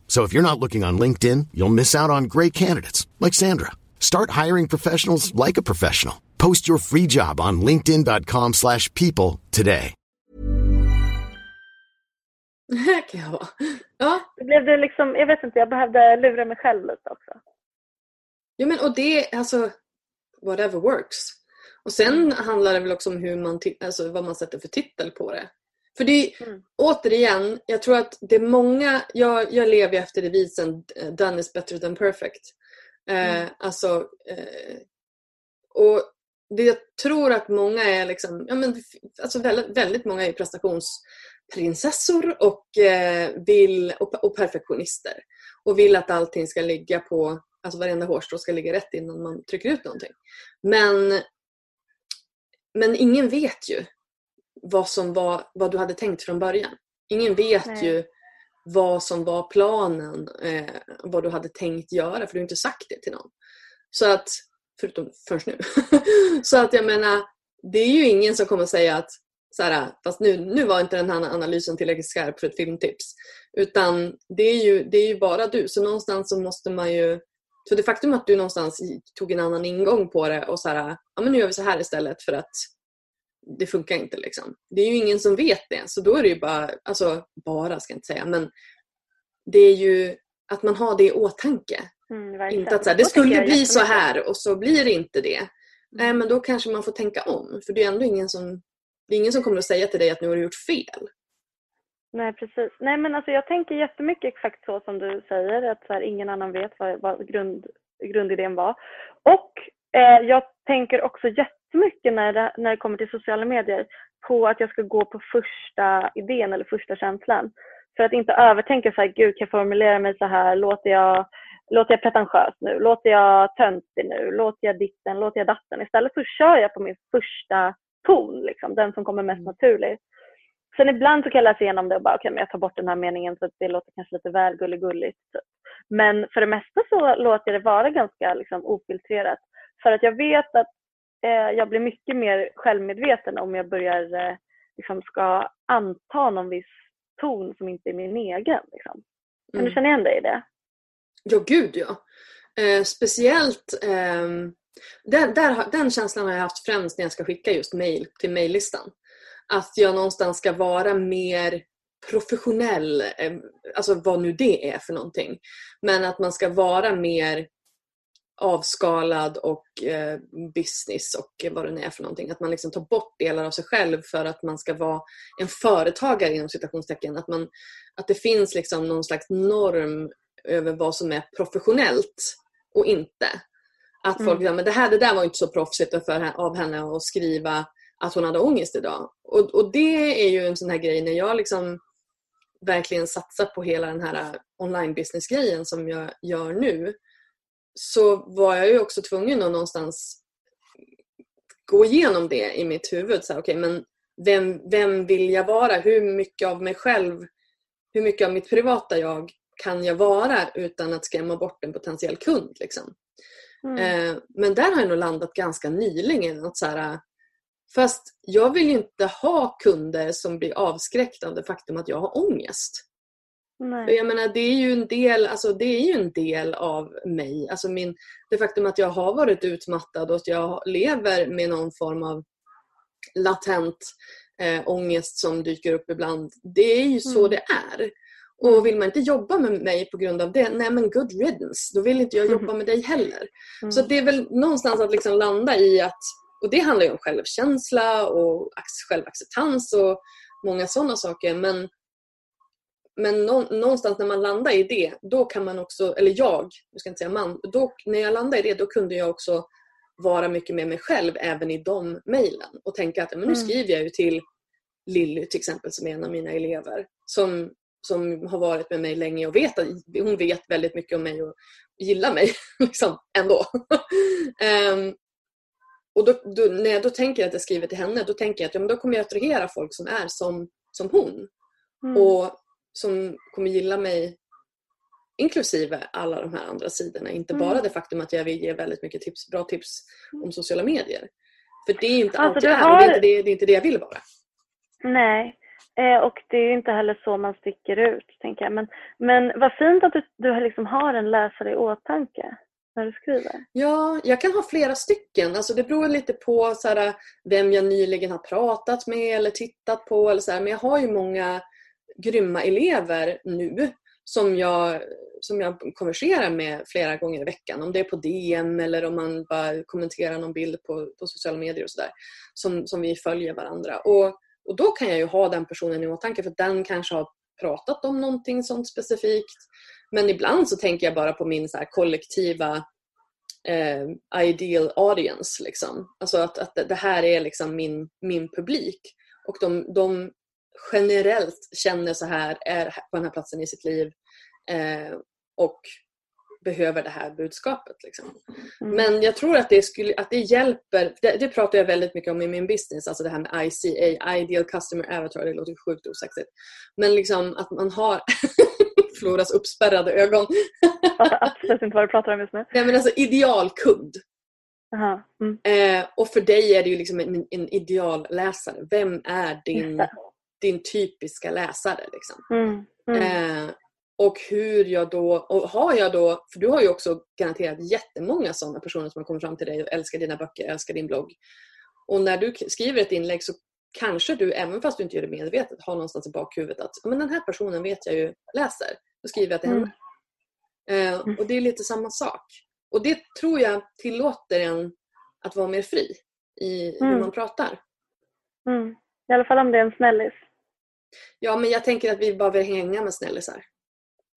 So if you're not looking on LinkedIn, you'll miss out on great candidates like Sandra. Start hiring professionals like a professional. Post your free job on linkedin.com/people today. kan jag vara. Ja. Blev det liksom, jag vet inte, jag behövde lura mig själv lite också. Ja men och det, alltså whatever works. Och sen handlar det väl också om hur man, alltså, vad man sätter för titel på det. För det är, mm. återigen, jag tror att det är många, jag, jag lever efter devisen done is better than perfect. Eh, mm. alltså, eh, och det jag tror att många är liksom, ja men, alltså väldigt, väldigt många är prestationsprinsessor och, eh, vill, och, och, perfektionister. och vill att allting ska ligga på, alltså varenda hårstrå ska ligga rätt innan man trycker ut någonting. Men, men ingen vet ju vad, som var, vad du hade tänkt från början. Ingen vet Nej. ju vad som var planen, eh, vad du hade tänkt göra för du har inte sagt det till någon. Så att, förutom först nu. så att jag menar, det är ju ingen som kommer säga att så här, fast nu, nu var inte den här analysen tillräckligt skarp för ett filmtips. Utan det är ju, det är ju bara du. Så någonstans så måste man ju... Så det faktum att du någonstans tog en annan ingång på det och så här, ja men nu gör vi så här istället för att det funkar inte liksom. Det är ju ingen som vet det. Så då är det ju bara, alltså bara ska jag inte säga, men det är ju att man har det i åtanke. Mm, inte att så här, det skulle bli så här och så blir det inte det. Nej, mm. men då kanske man får tänka om. För det är ändå ingen som, det är ingen som kommer att säga till dig att nu har du gjort fel. Nej, precis. Nej, men alltså jag tänker jättemycket exakt så som du säger, att så här, ingen annan vet vad, vad grund, grundidén var. Och jag tänker också jättemycket när det, när det kommer till sociala medier på att jag ska gå på första idén eller första känslan. För att inte övertänka så här, gud kan jag formulera mig så här, låter jag Låter jag pretentiös nu? Låter jag töntig nu? Låter jag ditten? Låter jag datten? Istället så kör jag på min första ton, liksom, den som kommer mest mm. naturligt. Sen ibland så kan jag läsa igenom det och bara, okej, okay, men jag tar bort den här meningen så att det låter kanske lite väl gulligulligt. Typ. Men för det mesta så låter jag det vara ganska liksom, ofiltrerat. För att jag vet att eh, jag blir mycket mer självmedveten om jag börjar eh, liksom, ska anta någon viss ton som inte är min egen. Liksom. Kan mm. du känna igen dig i det? Ja, gud ja. Eh, speciellt eh, den, där, den känslan har jag haft främst när jag ska skicka just mail till mejllistan. Att jag någonstans ska vara mer professionell, eh, alltså vad nu det är för någonting. Men att man ska vara mer avskalad och eh, business och vad det nu är för någonting. Att man liksom tar bort delar av sig själv för att man ska vara en företagare inom citationstecken. Att, man, att det finns liksom någon slags norm över vad som är professionellt och inte. Att folk mm. säger, men det, här, det där var inte så proffsigt för, av henne att skriva att hon hade ångest idag. Och, och det är ju en sån här grej när jag liksom verkligen satsar på hela den här online business grejen som jag gör nu så var jag ju också tvungen att någonstans gå igenom det i mitt huvud. Så här, okay, men vem, vem vill jag vara? Hur mycket av mig själv, hur mycket av mitt privata jag kan jag vara utan att skrämma bort en potentiell kund? Liksom. Mm. Eh, men där har jag nog landat ganska nyligen. Att så här, fast jag vill inte ha kunder som blir avskräckta av det faktum att jag har ångest. Nej. Jag menar, det är ju en del, alltså, det är ju en del av mig. Alltså min, det faktum att jag har varit utmattad och att jag lever med någon form av latent eh, ångest som dyker upp ibland. Det är ju så mm. det är. Och vill man inte jobba med mig på grund av det, nej men good riddance. Då vill inte jag jobba med dig heller. Mm. Så det är väl någonstans att liksom landa i att, och det handlar ju om självkänsla och självacceptans och många sådana saker. Men, men någonstans när man landar i det, då kan man också, eller jag, jag ska inte säga man, då, när jag landade i det då kunde jag också vara mycket med mig själv även i de mejlen och tänka att men nu mm. skriver jag ju till Lilly till exempel som är en av mina elever som som har varit med mig länge och vet att hon vet väldigt mycket om mig och gillar mig liksom, ändå. um, och då, då, när jag då tänker att jag skriver till henne, då tänker jag att ja, men då kommer jag attrahera folk som är som, som hon. Mm. Och som kommer gilla mig inklusive alla de här andra sidorna. Inte mm. bara det faktum att jag vill ge väldigt mycket tips, bra tips om sociala medier. För det är inte alltså, allt jag är och det är inte det, det är inte det jag vill vara. Nej, Eh, och det är inte heller så man sticker ut, tänker jag. Men, men vad fint att du, du liksom har en läsare i åtanke när du skriver. Ja, jag kan ha flera stycken. Alltså det beror lite på så här, vem jag nyligen har pratat med eller tittat på. Eller så här. Men jag har ju många grymma elever nu som jag, som jag konverserar med flera gånger i veckan. Om det är på DM eller om man bara kommenterar någon bild på, på sociala medier och sådär. Som, som vi följer varandra. Och och då kan jag ju ha den personen i åtanke för den kanske har pratat om någonting sånt specifikt. Men ibland så tänker jag bara på min så kollektiva eh, ideal audience. Liksom. Alltså att, att det här är liksom min, min publik. Och de, de generellt känner så här, är på den här platsen i sitt liv. Eh, och behöver det här budskapet. Liksom. Mm. Men jag tror att det, skulle, att det hjälper, det, det, pratar jag väldigt mycket om i min business, alltså det här med ICA, Ideal Customer Avatar, det låter sjukt osexigt. Men liksom att man har Floras uppspärrade ögon. jag fattar absolut inte vad du pratar om just nu. Nej men alltså idealkund. Mm. eh, och för dig är det ju liksom en, en idealläsare. Vem är din, din typiska läsare? Liksom? Mm, mm. Eh, och hur jag då, och har jag då, för du har ju också garanterat jättemånga sådana personer som har kommit fram till dig och älskar dina böcker, älskar din blogg. Och när du skriver ett inlägg så kanske du, även fast du inte gör det medvetet, har någonstans i bakhuvudet att men den här personen vet jag ju läser. Då skriver jag till henne. Mm. Eh, och det är lite samma sak. Och det tror jag tillåter en att vara mer fri i mm. hur man pratar. Mm. I alla fall om det är en snällis. Ja, men jag tänker att vi bara vill hänga med snällisar.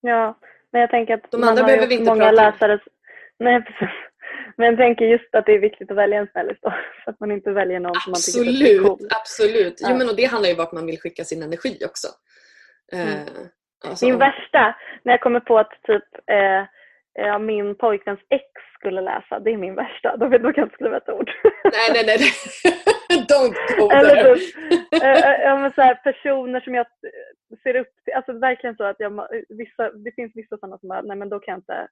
Ja, men jag tänker att De andra behöver vi inte många prata läsare... Nej, precis. Men jag tänker just att det är viktigt att välja en snällis då. Så att man inte väljer någon absolut, som man tycker är cool. Absolut. Ja. Jo, men och det handlar ju om vart man vill skicka sin energi också. Mm. Eh, alltså, Min värsta, när jag kommer på att typ eh, min pojkväns ex skulle läsa, det är min värsta. Då, då kan jag inte skriva ett ord. Nej, nej, nej. Don't go there. Typ, äh, så här, personer som jag ser upp till. Alltså verkligen så att jag, vissa, det finns vissa sådana som bara, nej men då kan jag inte.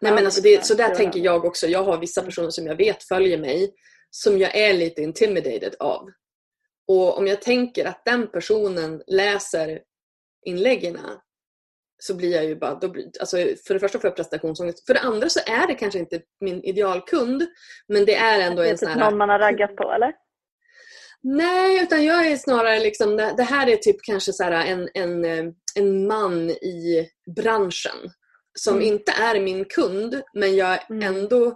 Nej men alltså det, så där tänker jag också. Jag har vissa personer som jag vet följer mig som jag är lite intimidated av. Och om jag tänker att den personen läser inläggen så blir jag ju bara, då blir, alltså för det första får jag prestationsångest. För det andra så är det kanske inte min idealkund men det är ändå det är en sån här... någon man har raggat på eller? Nej, utan jag är snarare liksom, det här är typ kanske så en, en, en man i branschen som mm. inte är min kund men jag mm. ändå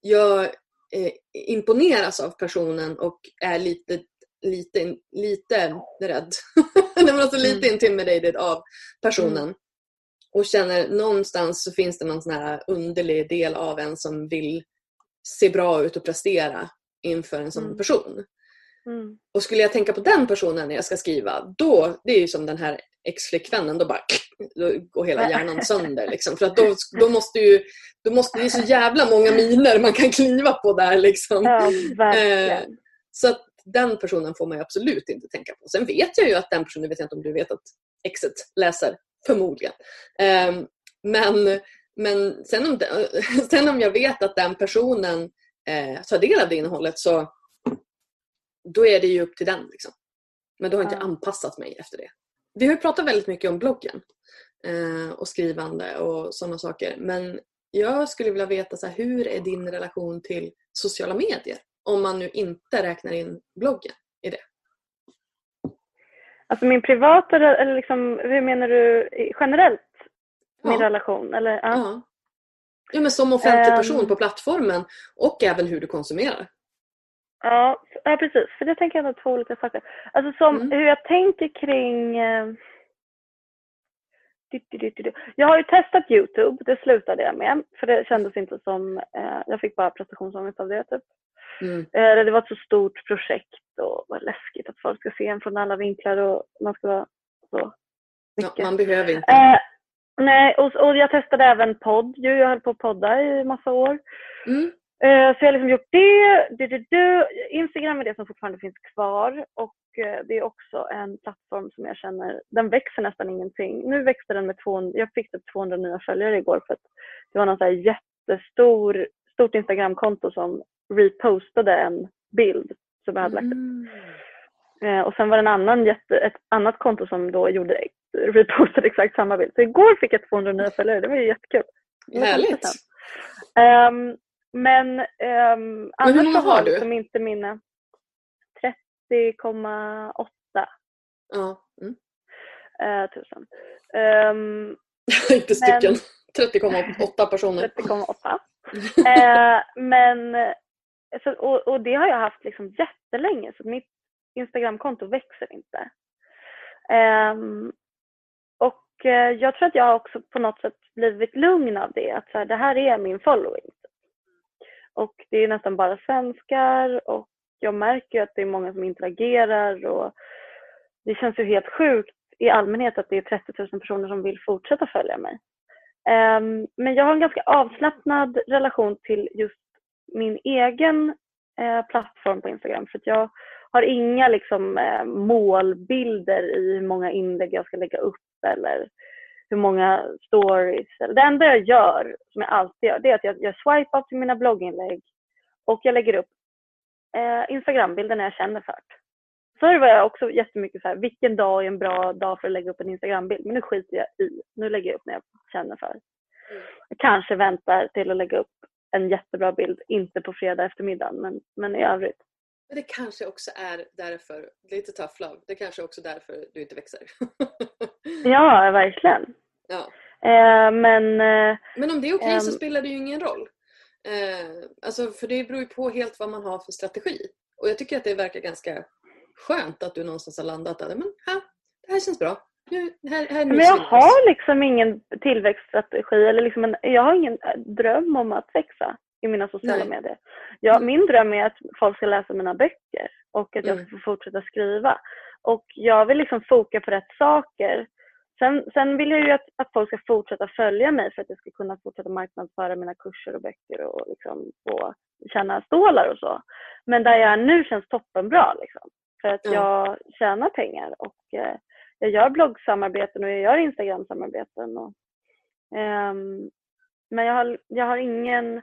jag eh, imponeras av personen och är lite, lite, lite rädd. men alltså lite mm. intimidated av personen. Mm. Och känner någonstans så finns det någon sån här underlig del av en som vill se bra ut och prestera inför en sån mm. person. Mm. Och skulle jag tänka på den personen när jag ska skriva, då, det är ju som den här ex-flickvännen, då bara då går hela hjärnan sönder. Liksom. För att då, då måste ju, då måste, det är så jävla många miner man kan kliva på där. Liksom. Ja, eh, så att den personen får man absolut inte tänka på. Sen vet jag ju att den personen, vet jag inte om du vet att exet läser, förmodligen. Eh, men men sen, om, sen om jag vet att den personen eh, tar del av det innehållet så då är det ju upp till den. Liksom. Men då har jag inte anpassat mig efter det. Vi har ju pratat väldigt mycket om bloggen eh, och skrivande och sådana saker. Men jag skulle vilja veta så här, hur är din relation till sociala medier? Om man nu inte räknar in bloggen i det. Alltså min privata, eller liksom, hur menar du generellt? Min ja. relation? Eller, ja. ja. ja. men som offentlig person um, på plattformen och även hur du konsumerar. Ja, ja precis. För det tänker jag är två olika saker. Alltså som mm. hur jag tänker kring... Eh, jag har ju testat Youtube, det slutade jag med. För det kändes inte som... Eh, jag fick bara prestationsångest av det typ. Mm. Eh, det var ett så stort projekt och var läskigt att folk ska se en från alla vinklar och man ska vara så mycket. Ja, man behöver inte. Nej, och, och jag testade även podd. Jag höll på att podda i massa år. Mm. Eh, så jag har liksom gjort det. Du, du, du. Instagram är det som fortfarande finns kvar och eh, det är också en plattform som jag känner, den växer nästan ingenting. Nu växte den med 200, jag fick typ 200 nya följare igår för att det var någon så här jättestor stort Instagramkonto som repostade en bild som jag hade lagt upp. Mm. Eh, och sen var det en annan jätte, ett annat konto som då gjorde, repostade exakt samma bild. Så igår fick jag 200 nya följare, det var ju jättekul. Härligt! Um, men um, annars Men har du? Som inte mina 30,8 ja. mm. uh, tusen. Um, inte stycken. 30,8 personer. 30,8. uh, men så, och, och, det har jag haft liksom jättelänge så mitt Instagramkonto växer inte. Um, och uh, jag tror att jag också på något sätt blivit lugn av det. Att så här, det här är min following. Och det är nästan bara svenskar och jag märker att det är många som interagerar och det känns ju helt sjukt i allmänhet att det är 30 000 personer som vill fortsätta följa mig. Um, men jag har en ganska avslappnad relation till just min egen eh, plattform på Instagram. För jag har inga liksom, eh, målbilder i hur många inlägg jag ska lägga upp eller hur många stories. Det enda jag gör, som jag alltid gör, det är att jag, jag swipar till mina blogginlägg och jag lägger upp eh, Instagrambilder när jag känner för det. Förr var jag också jättemycket så här, vilken dag är en bra dag för att lägga upp en Instagrambild? Men nu skiter jag i. Nu lägger jag upp när jag känner för. Mm. Jag kanske väntar till att lägga upp en jättebra bild, inte på fredag eftermiddag, men, men i övrigt. Men det kanske också är därför, lite tough love, det kanske också är därför du inte växer. ja, verkligen. Ja. Eh, men, eh, men om det är okej okay, eh, så spelar det ju ingen roll. Eh, alltså, för det beror ju på helt vad man har för strategi. Och jag tycker att det verkar ganska skönt att du någonstans har landat där. Men ja, det här känns bra. Här, här men jag har liksom ingen tillväxtstrategi eller liksom en, jag har ingen dröm om att växa i mina sociala Nej. medier. Jag, mm. Min dröm är att folk ska läsa mina böcker och att jag mm. ska få fortsätta skriva. Och jag vill liksom foka på rätt saker. Sen, sen vill jag ju att, att folk ska fortsätta följa mig för att jag ska kunna fortsätta marknadsföra mina kurser och böcker och liksom få tjäna stålar och så. Men där jag är nu känns toppenbra liksom. För att jag tjänar pengar och eh, jag gör bloggsamarbeten och jag gör Instagram-samarbeten. Och, um, men jag har, jag har ingen,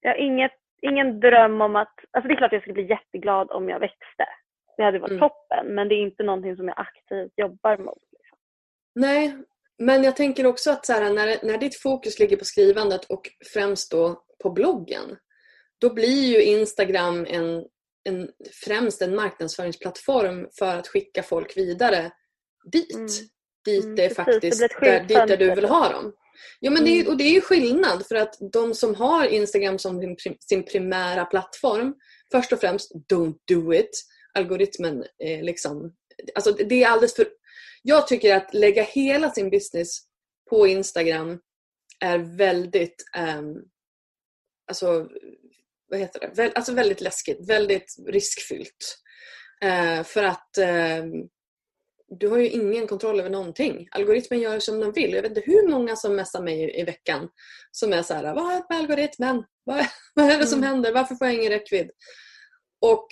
jag har inget, ingen dröm om att, alltså det är klart jag skulle bli jätteglad om jag växte. Det hade varit mm. toppen men det är inte någonting som jag aktivt jobbar mot. Liksom. Nej, men jag tänker också att så här, när, när ditt fokus ligger på skrivandet och främst då på bloggen, då blir ju Instagram en, en, främst en marknadsföringsplattform för att skicka folk vidare dit. Mm. Dit mm, det faktiskt det där, dit där du vill ha dem. Ja, men det är, mm. och det är ju skillnad för att de som har Instagram som sin, primära plattform, först och främst don't do it. Algoritmen är liksom, alltså det är alldeles för... Jag tycker att lägga hela sin business på Instagram är väldigt um, alltså, vad heter det? alltså väldigt läskigt, väldigt riskfyllt. Uh, för att uh, du har ju ingen kontroll över någonting. Algoritmen gör som den vill. Jag vet inte hur många som messar mig i veckan som är så här, vad är med algoritmen? Vad, vad är det som mm. händer? Varför får jag ingen räckvidd? Och,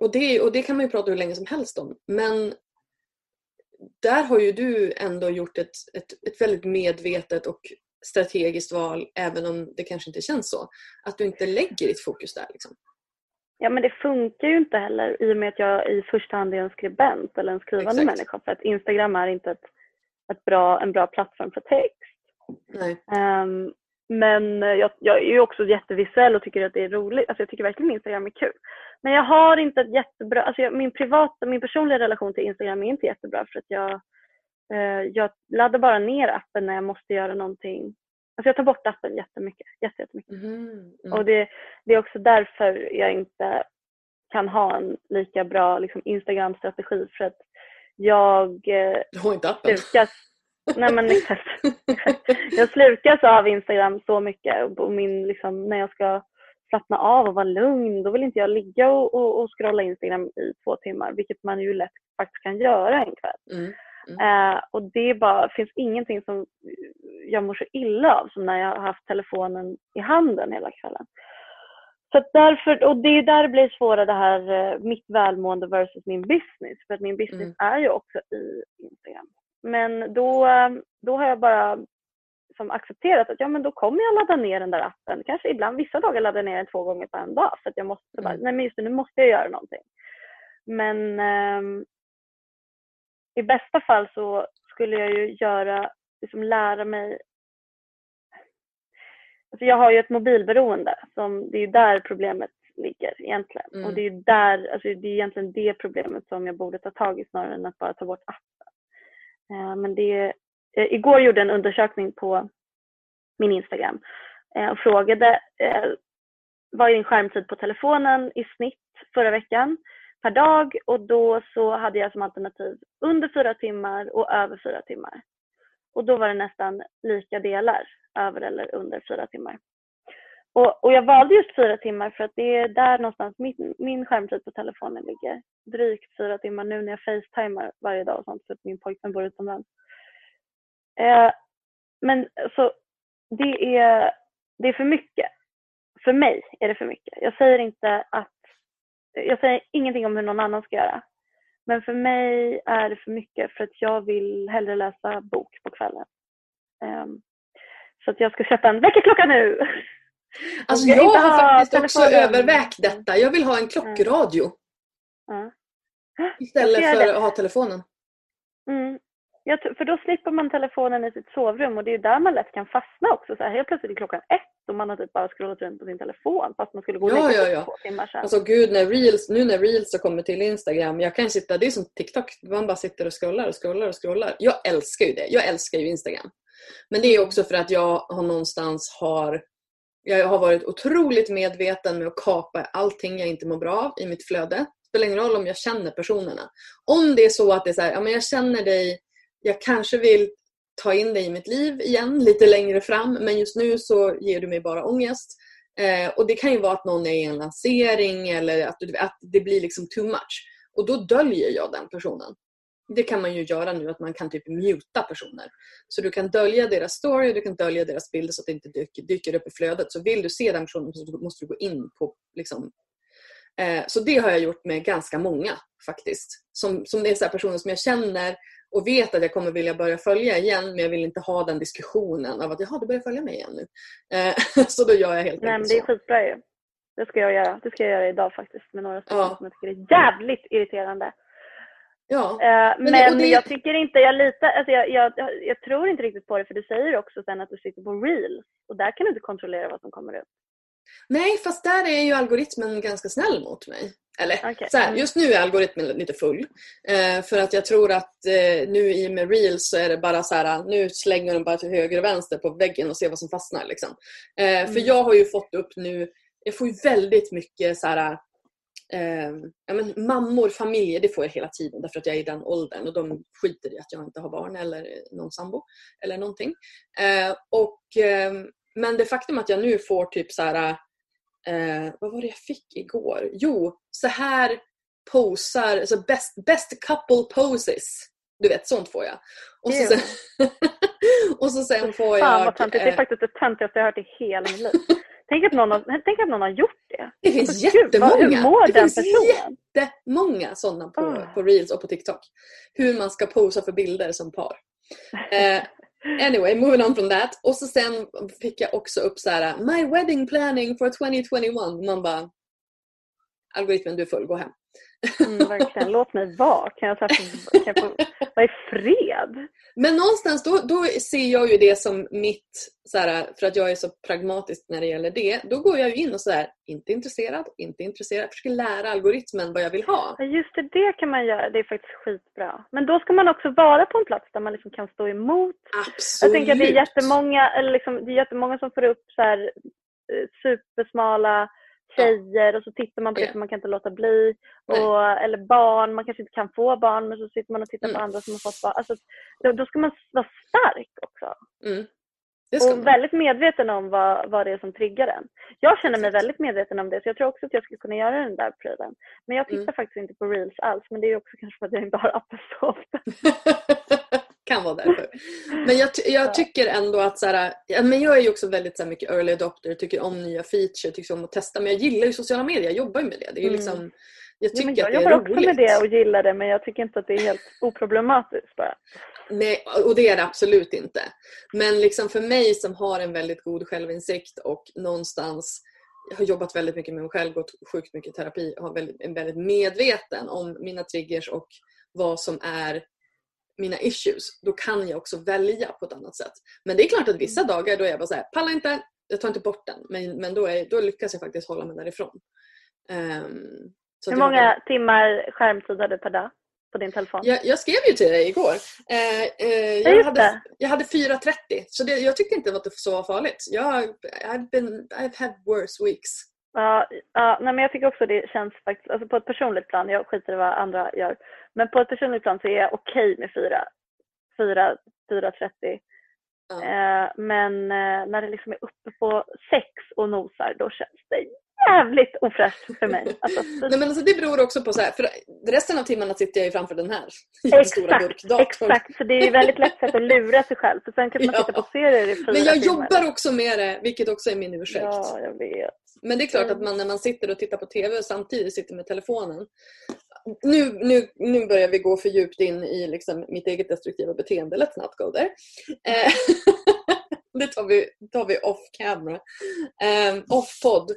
och, det, och det kan man ju prata hur länge som helst om. Men där har ju du ändå gjort ett, ett, ett väldigt medvetet och strategiskt val även om det kanske inte känns så. Att du inte lägger ditt fokus där. Liksom. Ja men det funkar ju inte heller i och med att jag i första hand är en skribent eller en skrivande Exakt. människa för att Instagram är inte ett, ett bra, en bra plattform för text. Um, men jag, jag, är ju också jättevisuell och tycker att det är roligt. Alltså jag tycker verkligen Instagram är kul. Men jag har inte ett jättebra, alltså jag, min privata, min personliga relation till Instagram är inte jättebra för att jag, uh, jag laddar bara ner appen när jag måste göra någonting Alltså jag tar bort appen jättemycket. jättemycket. Mm, mm. Och det, det, är också därför jag inte kan ha en lika bra liksom, Instagram-strategi för att jag eh, du har inte appen. slukas, nej men exakt, jag slukas av Instagram så mycket och min, liksom, när jag ska slappna av och vara lugn då vill inte jag ligga och, och, och scrolla Instagram i två timmar vilket man ju lätt faktiskt kan göra en kväll. Mm. Mm. Eh, och det bara, finns ingenting som jag mår så illa av som när jag har haft telefonen i handen hela kvällen. Så därför, och det är där det blir svårare det här eh, mitt välmående versus min business. För att min business mm. är ju också i Instagram. Men då, eh, då har jag bara som accepterat att ja men då kommer jag ladda ner den där appen. Kanske ibland vissa dagar laddar jag ner den två gånger på en dag för att jag måste mm. bara, nej men just det, nu måste jag göra någonting. Men um, i bästa fall så skulle jag ju göra, liksom lära mig Alltså jag har ju ett mobilberoende, som, det är ju där problemet ligger egentligen. Mm. Och det är där, alltså det är egentligen det problemet som jag borde ta tag i snarare än att bara ta bort appen. Eh, men det, eh, igår gjorde jag en undersökning på min Instagram eh, och frågade eh, vad är din skärmtid på telefonen i snitt förra veckan? Per dag och då så hade jag som alternativ under fyra timmar och över fyra timmar. Och då var det nästan lika delar, över eller under fyra timmar. Och, och jag valde just fyra timmar för att det är där någonstans min, min skärmtid på telefonen ligger. Drygt fyra timmar nu när jag facetimar varje dag och sånt för att min pojkvän bor utomlands. Eh, men så det är, det är för mycket. För mig är det för mycket. Jag säger inte att, jag säger ingenting om hur någon annan ska göra. Men för mig är det för mycket för att jag vill hellre läsa bok på kvällen. Um, så att jag ska sätta en väckarklocka nu. Alltså jag, jag har faktiskt också övervägt detta. Jag vill ha en klockradio. Mm. Istället för att ha telefonen. Mm. Ja, för då slipper man telefonen i sitt sovrum och det är där man lätt kan fastna också. Så här, helt plötsligt är klockan ett och man har typ bara scrollat runt på sin telefon fast man skulle gå och lägga ja, ja. två timmar sedan. Alltså gud, när reels, nu när reels har kommit till Instagram, jag kan sitta, det är som TikTok, man bara sitter och scrollar och scrollar och scrollar. Jag älskar ju det, jag älskar ju Instagram. Men det är också för att jag har någonstans har jag har varit otroligt medveten med att kapa allting jag inte mår bra av i mitt flöde. Det spelar ingen roll om jag känner personerna. Om det är så att det är så här, ja, men jag känner dig, jag kanske vill ta in dig i mitt liv igen lite längre fram men just nu så ger du mig bara ångest. Eh, och Det kan ju vara att någon är i en lansering eller att, att det blir liksom too much. Och då döljer jag den personen. Det kan man ju göra nu, att man kan typ muta personer. Så du kan dölja deras story och du kan dölja deras bilder så att det inte dyker, dyker upp i flödet. Så vill du se den personen så måste du gå in på liksom, eh, så det har jag gjort med ganska många faktiskt. Som, som det är så personer som jag känner och vet att jag kommer vilja börja följa igen men jag vill inte ha den diskussionen av att jaha, du börjar följa mig igen nu. Eh, så då gör jag helt Nej, enkelt men Det är skitbra ju. Det ska jag göra. Det ska jag göra idag faktiskt med några stycken ja. som jag tycker är jävligt irriterande. Ja. Eh, men, men det, jag tycker inte, jag litar, alltså jag, jag, jag, tror inte riktigt på det för du säger också sen att du sitter på reels och där kan du inte kontrollera vad som kommer ut. Nej, fast där är ju algoritmen ganska snäll mot mig. Eller okay. så här, mm. just nu är algoritmen lite full. Eh, för att jag tror att eh, nu i och med reels så är det bara så här, nu slänger de bara till höger och vänster på väggen och ser vad som fastnar. Liksom. Eh, mm. För jag har ju fått upp nu, jag får ju väldigt mycket så här, eh, ja, men mammor, familjer, det får jag hela tiden därför att jag är i den åldern och de skiter i att jag inte har barn eller någon sambo eller någonting. Eh, och, eh, men det faktum att jag nu får typ så här, eh, vad var det jag fick igår? Jo, så här posar, alltså best, best couple poses. Du vet, sånt får jag. Och så, sen, och så sen får jag... Fan vad töntigt. Det är faktiskt det töntigaste jag har hört i hela mitt liv. Tänk att någon har, tänk att någon har gjort det. Det finns alltså, jättemånga. Gud, hur mår det den finns personen? jättemånga sådana på, oh. på reels och på TikTok. Hur man ska posa för bilder som par. Uh, anyway, moving on from that. Och så sen fick jag också upp så här: My wedding planning for 2021. Man bara algoritmen du är full, gå hem. Mm, verkligen. Låt mig vara. Kan jag, kan jag få vara i fred? Men någonstans då, då ser jag ju det som mitt, så här, för att jag är så pragmatisk när det gäller det, då går jag in och sådär, inte intresserad, inte intresserad, försöker lära algoritmen vad jag vill ha. Just det, det kan man göra, det är faktiskt skitbra. Men då ska man också vara på en plats där man liksom kan stå emot. Absolut. Jag tänker att det är jättemånga, eller liksom, det är jättemånga som får upp så här, eh, supersmala tjejer och så tittar man på det för man kan inte låta bli. Och, eller barn, man kanske inte kan få barn men så sitter man och tittar mm. på andra som har fått barn. Alltså, då, då ska man vara stark också. Mm. Och väldigt medveten om vad, vad det är som triggar en. Jag känner mig väldigt medveten om det så jag tror också att jag skulle kunna göra den där prylen. Men jag tittar mm. faktiskt inte på reels alls men det är också kanske för att jag inte har appen så ofta. kan vara därför. Men jag, jag tycker ändå att så här, men jag är ju också väldigt så här, mycket early adopter, tycker om nya feature, tycker om att testa. Men jag gillar ju sociala medier, jag jobbar ju med det. det är mm. liksom, jag tycker ja, jag att det är roligt. Jag jobbar också med det och gillar det men jag tycker inte att det är helt oproblematiskt bara. Nej, och det är det absolut inte. Men liksom för mig som har en väldigt god självinsikt och någonstans jag har jobbat väldigt mycket med mig själv, gått sjukt mycket terapi, har väldigt, är väldigt medveten om mina triggers och vad som är mina issues, då kan jag också välja på ett annat sätt. Men det är klart att vissa mm. dagar då är jag bara såhär, pallar inte, jag tar inte bort den. Men, men då, är, då lyckas jag faktiskt hålla mig därifrån. Um, Hur många var... timmar skärmtid har du per dag på din telefon? Jag, jag skrev ju till dig igår. Uh, uh, jag, hade, jag hade 4.30 så det, jag tyckte inte att det var så farligt. Jag, I've, been, I've had worse weeks. Ja, ja nej, men jag tycker också det känns faktiskt, alltså på ett personligt plan, jag skiter i vad andra gör, men på ett personligt plan så är jag okej okay med 4, 4, 4.30. Ja. Eh, men eh, när det liksom är uppe på 6 och nosar, då känns det jävligt ofräscht för mig. Alltså, Nej, men alltså, det beror också på så här, för resten av timmarna sitter jag ju framför den här exakt, Exakt, så det är väldigt lätt sätt att lura sig själv. För sen kan man ja. titta på serier i fyra Men jag timmar. jobbar också med det, vilket också är min ursäkt. Ja, jag vet. Men det är klart att man när man sitter och tittar på TV och samtidigt sitter med telefonen. Nu, nu, nu börjar vi gå för djupt in i liksom mitt eget destruktiva beteende. Let's not go there. Eh, det tar vi, tar vi off camera. Um, off podd.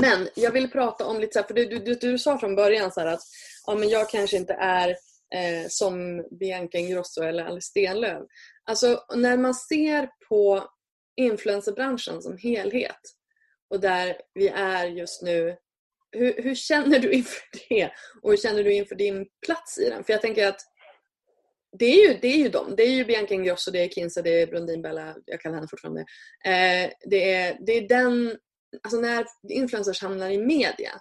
Men jag vill prata om lite så här, för du, du, du, du sa från början så att ja, men jag kanske inte är eh, som Bianca Ingrosso eller Alice Stenlöf. Alltså när man ser på influencerbranschen som helhet och där vi är just nu. Hur, hur, känner du inför det? Och hur känner du inför din plats i den? För jag tänker att det är ju, det är ju dem. Det är ju Bianca Ingrosso, det är Kinsa, det är Brundin Bella, jag kallar henne fortfarande. Eh, det, är, det är den, alltså när influencers hamnar i media,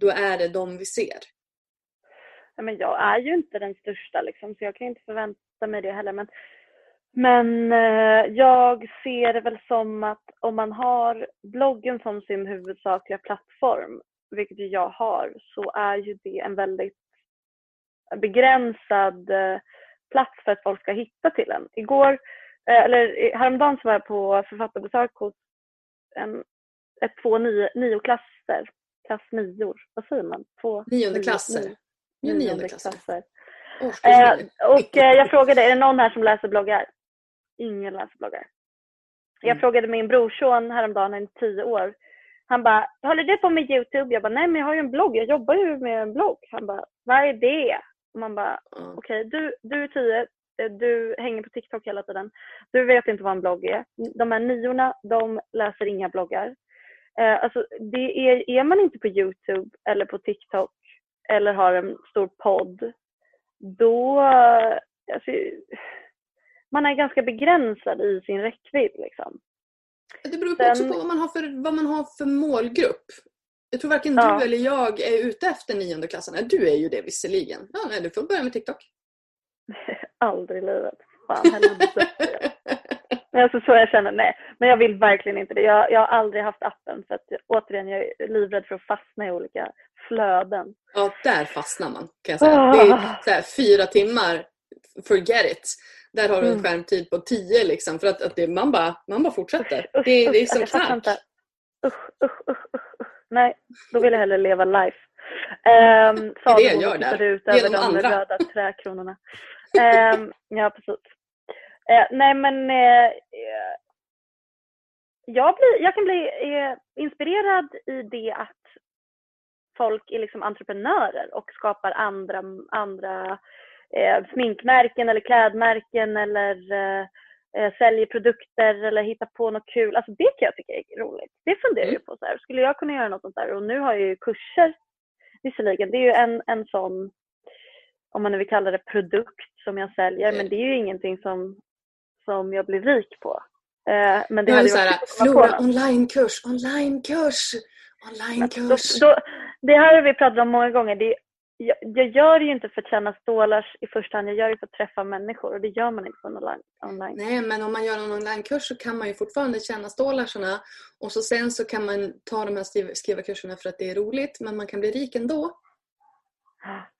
då är det de vi ser. Ja, men jag är ju inte den största liksom, så jag kan inte förvänta mig det heller. Men men eh, jag ser det väl som att om man har bloggen som sin huvudsakliga plattform, vilket jag har, så är ju det en väldigt begränsad eh, plats för att folk ska hitta till en. Igår, eh, eller häromdagen så var jag på författarbesök hos en, två nio, nioklasser, klass nior, vad säger man? Två, nionde klasser. Nio, nionde, nionde klasser. klasser. Eh, och eh, jag frågade, är det någon här som läser bloggar? ingen läser bloggar. Jag mm. frågade min brorson häromdagen, han är tio år. Han bara, håller du på med Youtube? Jag bara, nej men jag har ju en blogg, jag jobbar ju med en blogg. Han bara, vad är det? Och man bara, mm. okej okay, du, du är tio, eh, du hänger på TikTok hela tiden. Du vet inte vad en blogg är. De här niorna, de läser inga bloggar. Eh, alltså, det är, är man inte på Youtube eller på TikTok eller har en stor podd, då, alltså, man är ganska begränsad i sin räckvidd. Liksom. Det beror Sen, också på vad man, har för, vad man har för målgrupp. Jag tror varken ja. du eller jag är ute efter nionde klassen. Du är ju det visserligen. Ja, nej, du får börja med TikTok. Aldrig i livet. Fan, helvete. alltså så jag känner, nej. Men jag vill verkligen inte det. Jag, jag har aldrig haft appen för att återigen, jag är livrädd för att fastna i olika flöden. Ja, där fastnar man kan jag säga. Det är ah. här, fyra timmar, forget it. Där har du en mm. skärmtid på 10 liksom för att, att det, man, bara, man bara fortsätter. Usch, det, det är som knark. Usch, usch, usch, usch, Nej, då vill jag hellre leva life. Um, det är det jag gör där. Ut över de andra. röda träkronorna. Um, ja, precis. Uh, nej, men uh, jag, blir, jag kan bli uh, inspirerad i det att folk är liksom entreprenörer och skapar andra, andra eh, sminkmärken eller klädmärken eller eh, eh, säljer produkter eller hittar på något kul. Alltså det kan jag tycka är roligt. Det funderar jag mm. på. Så här. Skulle jag kunna göra något sånt där? Och nu har jag ju kurser visserligen. Det är ju en, en sån, om man nu vill kalla det produkt som jag säljer. Men det är ju ingenting som, som jag blir rik på. Eh, men det hade varit Flora onlinekurs, onlinekurs, onlinekurs. Det här har vi pratat om många gånger. Det jag, jag, gör det ju inte för att tjäna stålars i första hand, jag gör det för att träffa människor och det gör man inte på en online. Nej, men om man gör en onlinekurs så kan man ju fortfarande tjäna stålarsarna och så sen så kan man ta de här skrivarkurserna för att det är roligt men man kan bli rik ändå.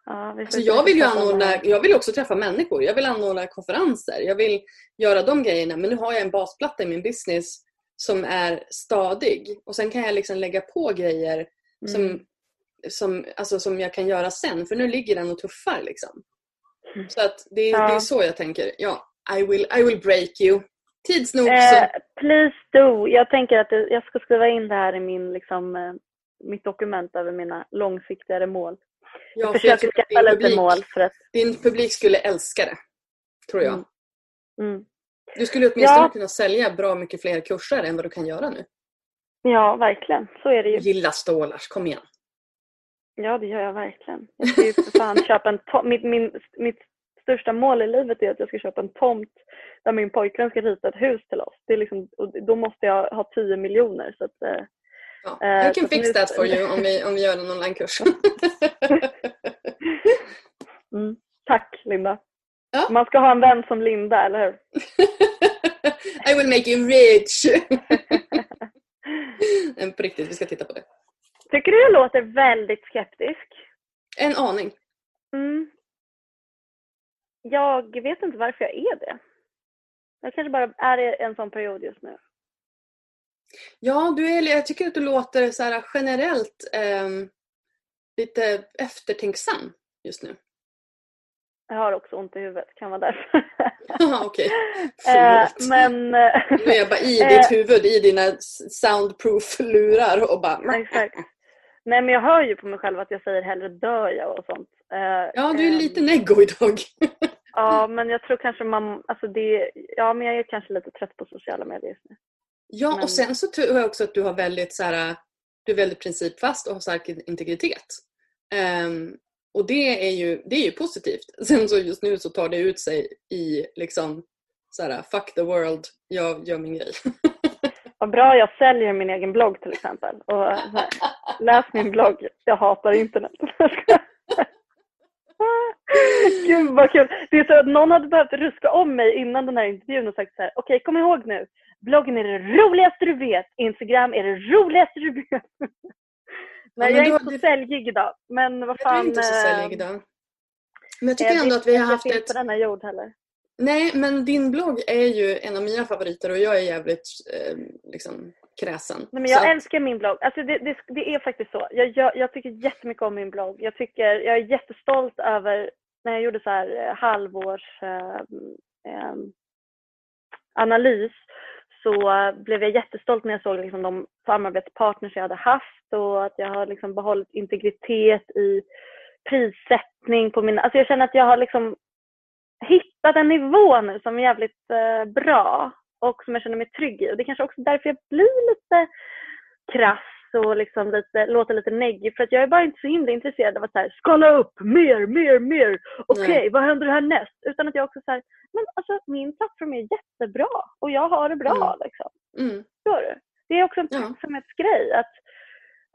Ja, alltså jag vill ju anordna, jag vill också träffa människor, jag vill anordna konferenser, jag vill göra de grejerna men nu har jag en basplatta i min business som är stadig och sen kan jag liksom lägga på grejer som mm som, alltså, som jag kan göra sen. För nu ligger den och tuffar. Liksom. Mm. Så att det, ja. det är så jag tänker. Ja, I will, I will break you. Tids nog eh, Please do. Jag tänker att jag ska skriva in det här i min, liksom, eh, mitt dokument över mina långsiktigare mål. Ja, jag försöker skaffa lite publik, mål. För att... Din publik skulle älska det. Tror jag. Mm. Mm. Du skulle åtminstone ja. kunna sälja bra mycket fler kurser än vad du kan göra nu. Ja, verkligen. Så är det ju. Gilla stålars, kom igen. Ja, det gör jag verkligen. Jag ska ju för fan köpa en tomt. Mitt, min, mitt största mål i livet är att jag ska köpa en tomt där min pojkvän ska rita ett hus till oss. Det är liksom, och då måste jag ha 10 miljoner. Så att, eh, ja, I can fix nu... that for you om vi, om vi gör en onlinekurs. mm, tack Linda. Ja. Man ska ha en vän som Linda, eller hur? I will make you rich! på riktigt, vi ska titta på det. Tycker du jag låter väldigt skeptisk? En aning. jag vet inte varför jag är det. Jag kanske bara är i en sån period just nu. Ja, du är, jag tycker att du låter så här generellt eh, lite eftertänksam just nu. Jag har också ont i huvudet, kan vara därför. Okej, eh, men... Nu är jag bara i eh, ditt huvud, i dina soundproof-lurar och bara... Exakt. Nej men jag hör ju på mig själv att jag säger hellre dör jag och sånt. Eh, ja, du är lite neggo idag. ja, men jag tror kanske man... Alltså det, ja, men jag är kanske lite trött på sociala medier just nu. Ja, men... och sen så tror jag också att du har väldigt så här, du är väldigt principfast och har stark integritet. Um, och det är, ju, det är ju positivt. Sen så just nu så tar det ut sig i liksom så här, fuck the world, jag gör min grej. Vad bra jag säljer min egen blogg till exempel. Och, här, läs min blogg, jag hatar internet. Gud vad kul. Det är så att någon hade behövt ruska om mig innan den här intervjun och sagt så här, okej okay, kom ihåg nu, bloggen är det roligaste du vet, Instagram är det roligaste du vet. Nej, ja, jag är inte så säljig idag. Men vad fan. Du är inte så säljig idag. Men jag tycker jag ändå att vi har haft ett... på denna jord heller. Nej, men din blogg är ju en av mina favoriter och jag är jävligt eh, liksom, kräsen. Nej, men jag så älskar min blogg. Alltså det, det, det är faktiskt så. Jag, jag, jag, tycker jättemycket om min blogg. Jag, tycker, jag är jättestolt över när jag gjorde så här eh, halvårs eh, eh, analys så blev jag jättestolt när jag såg liksom de samarbetspartners jag hade haft och att jag har liksom behållit integritet i prissättning på mina... Alltså jag känner att jag har liksom hittat en nivå nu som är jävligt eh, bra och som jag känner mig trygg i. Och det är kanske också därför jag blir lite krass och liksom lite, låter lite neggig för att jag är bara inte så himla intresserad av att så här, skala upp mer, mer, mer. Okej, okay, vad händer härnäst? Utan att jag också så här, men alltså min plattform är jättebra och jag har det bra mm. liksom. Mm. du? Det är också en tacksamhetsgrej att,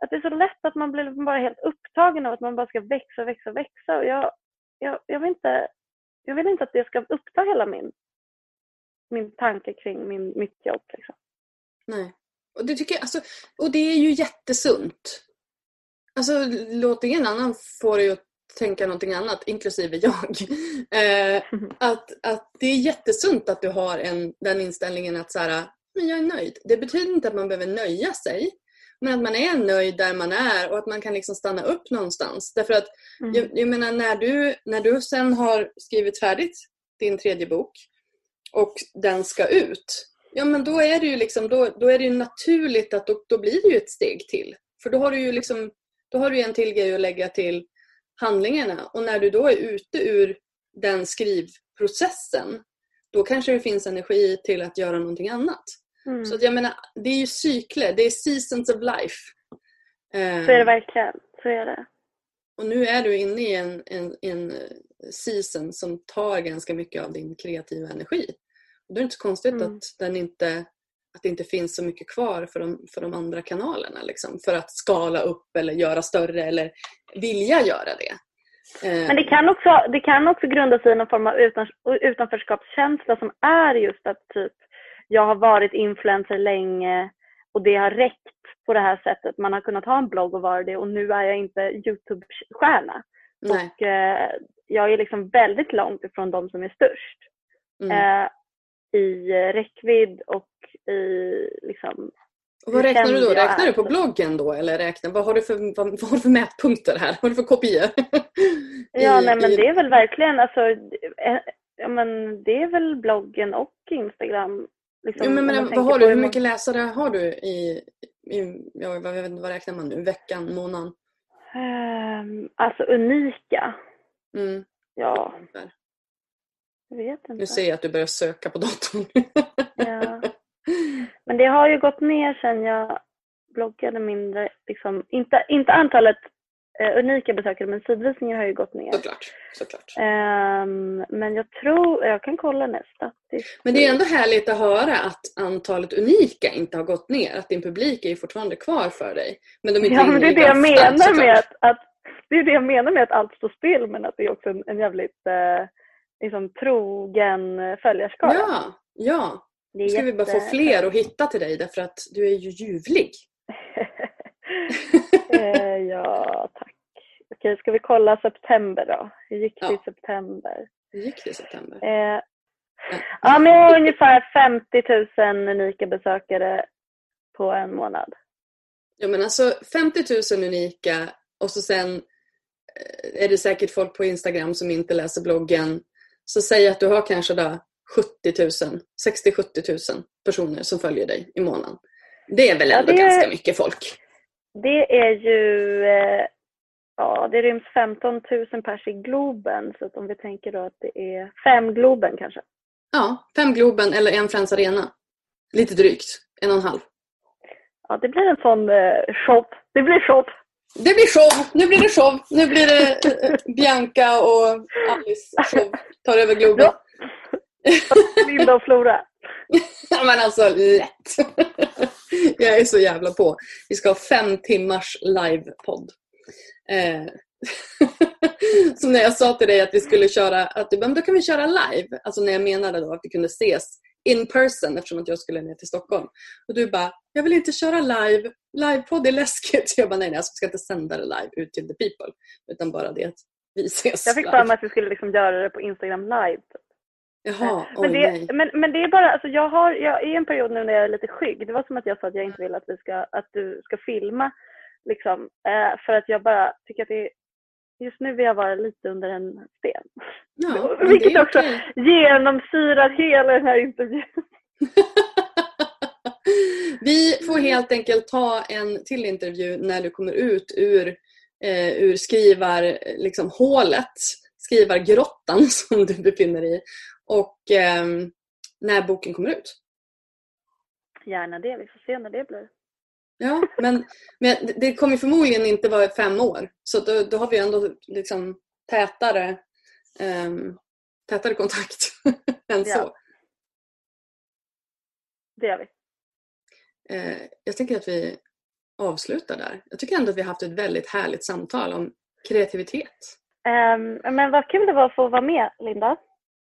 att det är så lätt att man blir bara helt upptagen av att man bara ska växa, växa, växa och jag, jag, jag vill inte jag vill inte att det ska uppta hela min, min tanke kring min, mitt jobb. Liksom. Nej. Och det, tycker jag, alltså, och det är ju jättesunt. Alltså låt ingen annan få dig att tänka någonting annat, inklusive jag. Eh, att, att det är jättesunt att du har en, den inställningen att så här, men jag är nöjd. Det betyder inte att man behöver nöja sig. Men att man är nöjd där man är och att man kan liksom stanna upp någonstans. Därför att, mm. jag, jag, menar när du, när du sen har skrivit färdigt din tredje bok och den ska ut. Ja men då är det ju liksom, då, då är det naturligt att då, då blir det ju ett steg till. För då har du ju liksom, då har du en till grej att lägga till handlingarna. Och när du då är ute ur den skrivprocessen då kanske det finns energi till att göra någonting annat. Mm. Så att jag menar, det är ju cykler, det är seasons of life. Så är det verkligen, så är det. Och nu är du inne i en, en, en season som tar ganska mycket av din kreativa energi. Och då är det inte så konstigt mm. att, den inte, att det inte finns så mycket kvar för de, för de andra kanalerna. Liksom, för att skala upp eller göra större eller vilja göra det. Eh. Men det kan också, det kan också grunda sig i någon form av utan, utanförskapskänsla som är just att typ jag har varit influencer länge och det har räckt på det här sättet. Man har kunnat ha en blogg och vara det och nu är jag inte Youtube-stjärna. Och eh, jag är liksom väldigt långt ifrån de som är störst. Mm. Eh, I räckvidd och i liksom och vad räknar du då? Räknar du på bloggen då eller räknar, vad, har du för, vad, vad har du för mätpunkter här? Vad har du för kopior? ja, nej men det är väl verkligen alltså, eh, ja, men det är väl bloggen och Instagram Liksom, jo, men, men vad har du, hur mycket läsare har du i, i jag, vet inte, vad räknar man nu, veckan, månaden? Um, alltså unika. Mm. Ja. Jag vet inte. Nu ser jag att du börjar söka på datorn. ja. Men det har ju gått ner sen jag bloggade mindre. Liksom, inte, inte antalet eh, unika besökare men sidvisningar har ju gått ner. Såklart. Såklart. Um, men jag tror, jag kan kolla nästa. Men det är ändå härligt att höra att antalet unika inte har gått ner. Att din publik är fortfarande kvar för dig. Men de är inte ja, men det är det jag menar såklart. med att, att, det är det jag menar med att allt står still men att det är också en, en jävligt eh, liksom, trogen följarskara. Ja, ja. Nu ska jätte... vi bara få fler att hitta till dig därför att du är ju ljuvlig. eh, ja, tack. Okej, ska vi kolla september då? Hur gick det ja. i september? Hur gick det i september? Eh, ja, men jag har ungefär 50 000 unika besökare på en månad. Ja, men alltså 50 000 unika och så sen eh, är det säkert folk på Instagram som inte läser bloggen. Så säg att du har kanske då 70 000, 60-70 000 personer som följer dig i månaden. Det är väl ändå ja, är, ganska mycket folk? Det är ju, eh, ja det ryms 15 000 pers i Globen. Så om vi tänker då att det är fem Globen kanske. Ja, fem Globen eller en Friends Arena. Lite drygt, en och en halv. Ja, det blir en sån eh, show. Det blir show. Det blir show. Nu blir det show. Nu blir det eh, Bianca och Alice show. Tar över Globen. Ja. Linda och Flora. ja, men alltså lätt. Jag är så jävla på. Vi ska ha fem timmars livepodd. Eh. Som när jag sa till dig att vi skulle köra, att du men då kan vi köra live. Alltså när jag menade då att vi kunde ses in person eftersom att jag skulle ner till Stockholm. Och du bara, jag vill inte köra live. Livepodd är läskigt. Jag bara, nej, nej, vi ska inte sända det live ut till the people. Utan bara det att vi ses Jag fick för mig att vi skulle liksom göra det på Instagram live. Jaha, men, oj, det, nej. men, men det är bara, alltså jag har, jag är i en period nu när jag är lite skygg. Det var som att jag sa att jag inte vill att, vi ska, att du ska filma. Liksom, eh, för att jag bara tycker att det är, just nu vill jag vara lite under en sten. Ja, Vilket också okay. genomsyrar hela den här intervjun. Vi får helt enkelt ta en till intervju när du kommer ut ur, eh, ur skrivar, liksom, hålet, skrivargrottan som du befinner dig i och eh, när boken kommer ut. Gärna det, vi får se när det blir. Ja, men, men det kommer förmodligen inte vara fem år. Så då, då har vi ändå liksom tätare, um, tätare kontakt än ja. så. Det gör vi. Uh, jag tänker att vi avslutar där. Jag tycker ändå att vi har haft ett väldigt härligt samtal om kreativitet. Um, men vad kul det var att få vara med, Linda.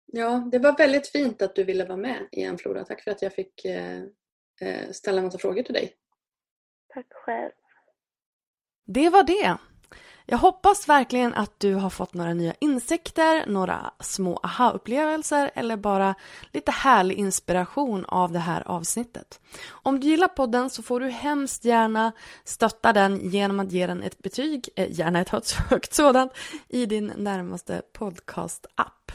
Ja, det var väldigt fint att du ville vara med igen Flora. Tack för att jag fick eh, eh, ställa en massa frågor till dig. Tack själv. Det var det. Jag hoppas verkligen att du har fått några nya insikter, några små aha-upplevelser eller bara lite härlig inspiration av det här avsnittet. Om du gillar podden så får du hemskt gärna stötta den genom att ge den ett betyg, eh, gärna ett högt sådant, i din närmaste podcast-app.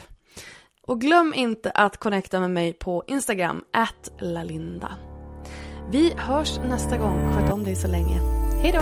Och glöm inte att connecta med mig på Instagram, at lalinda. Vi hörs nästa gång. Sköt om dig så länge. Hej då!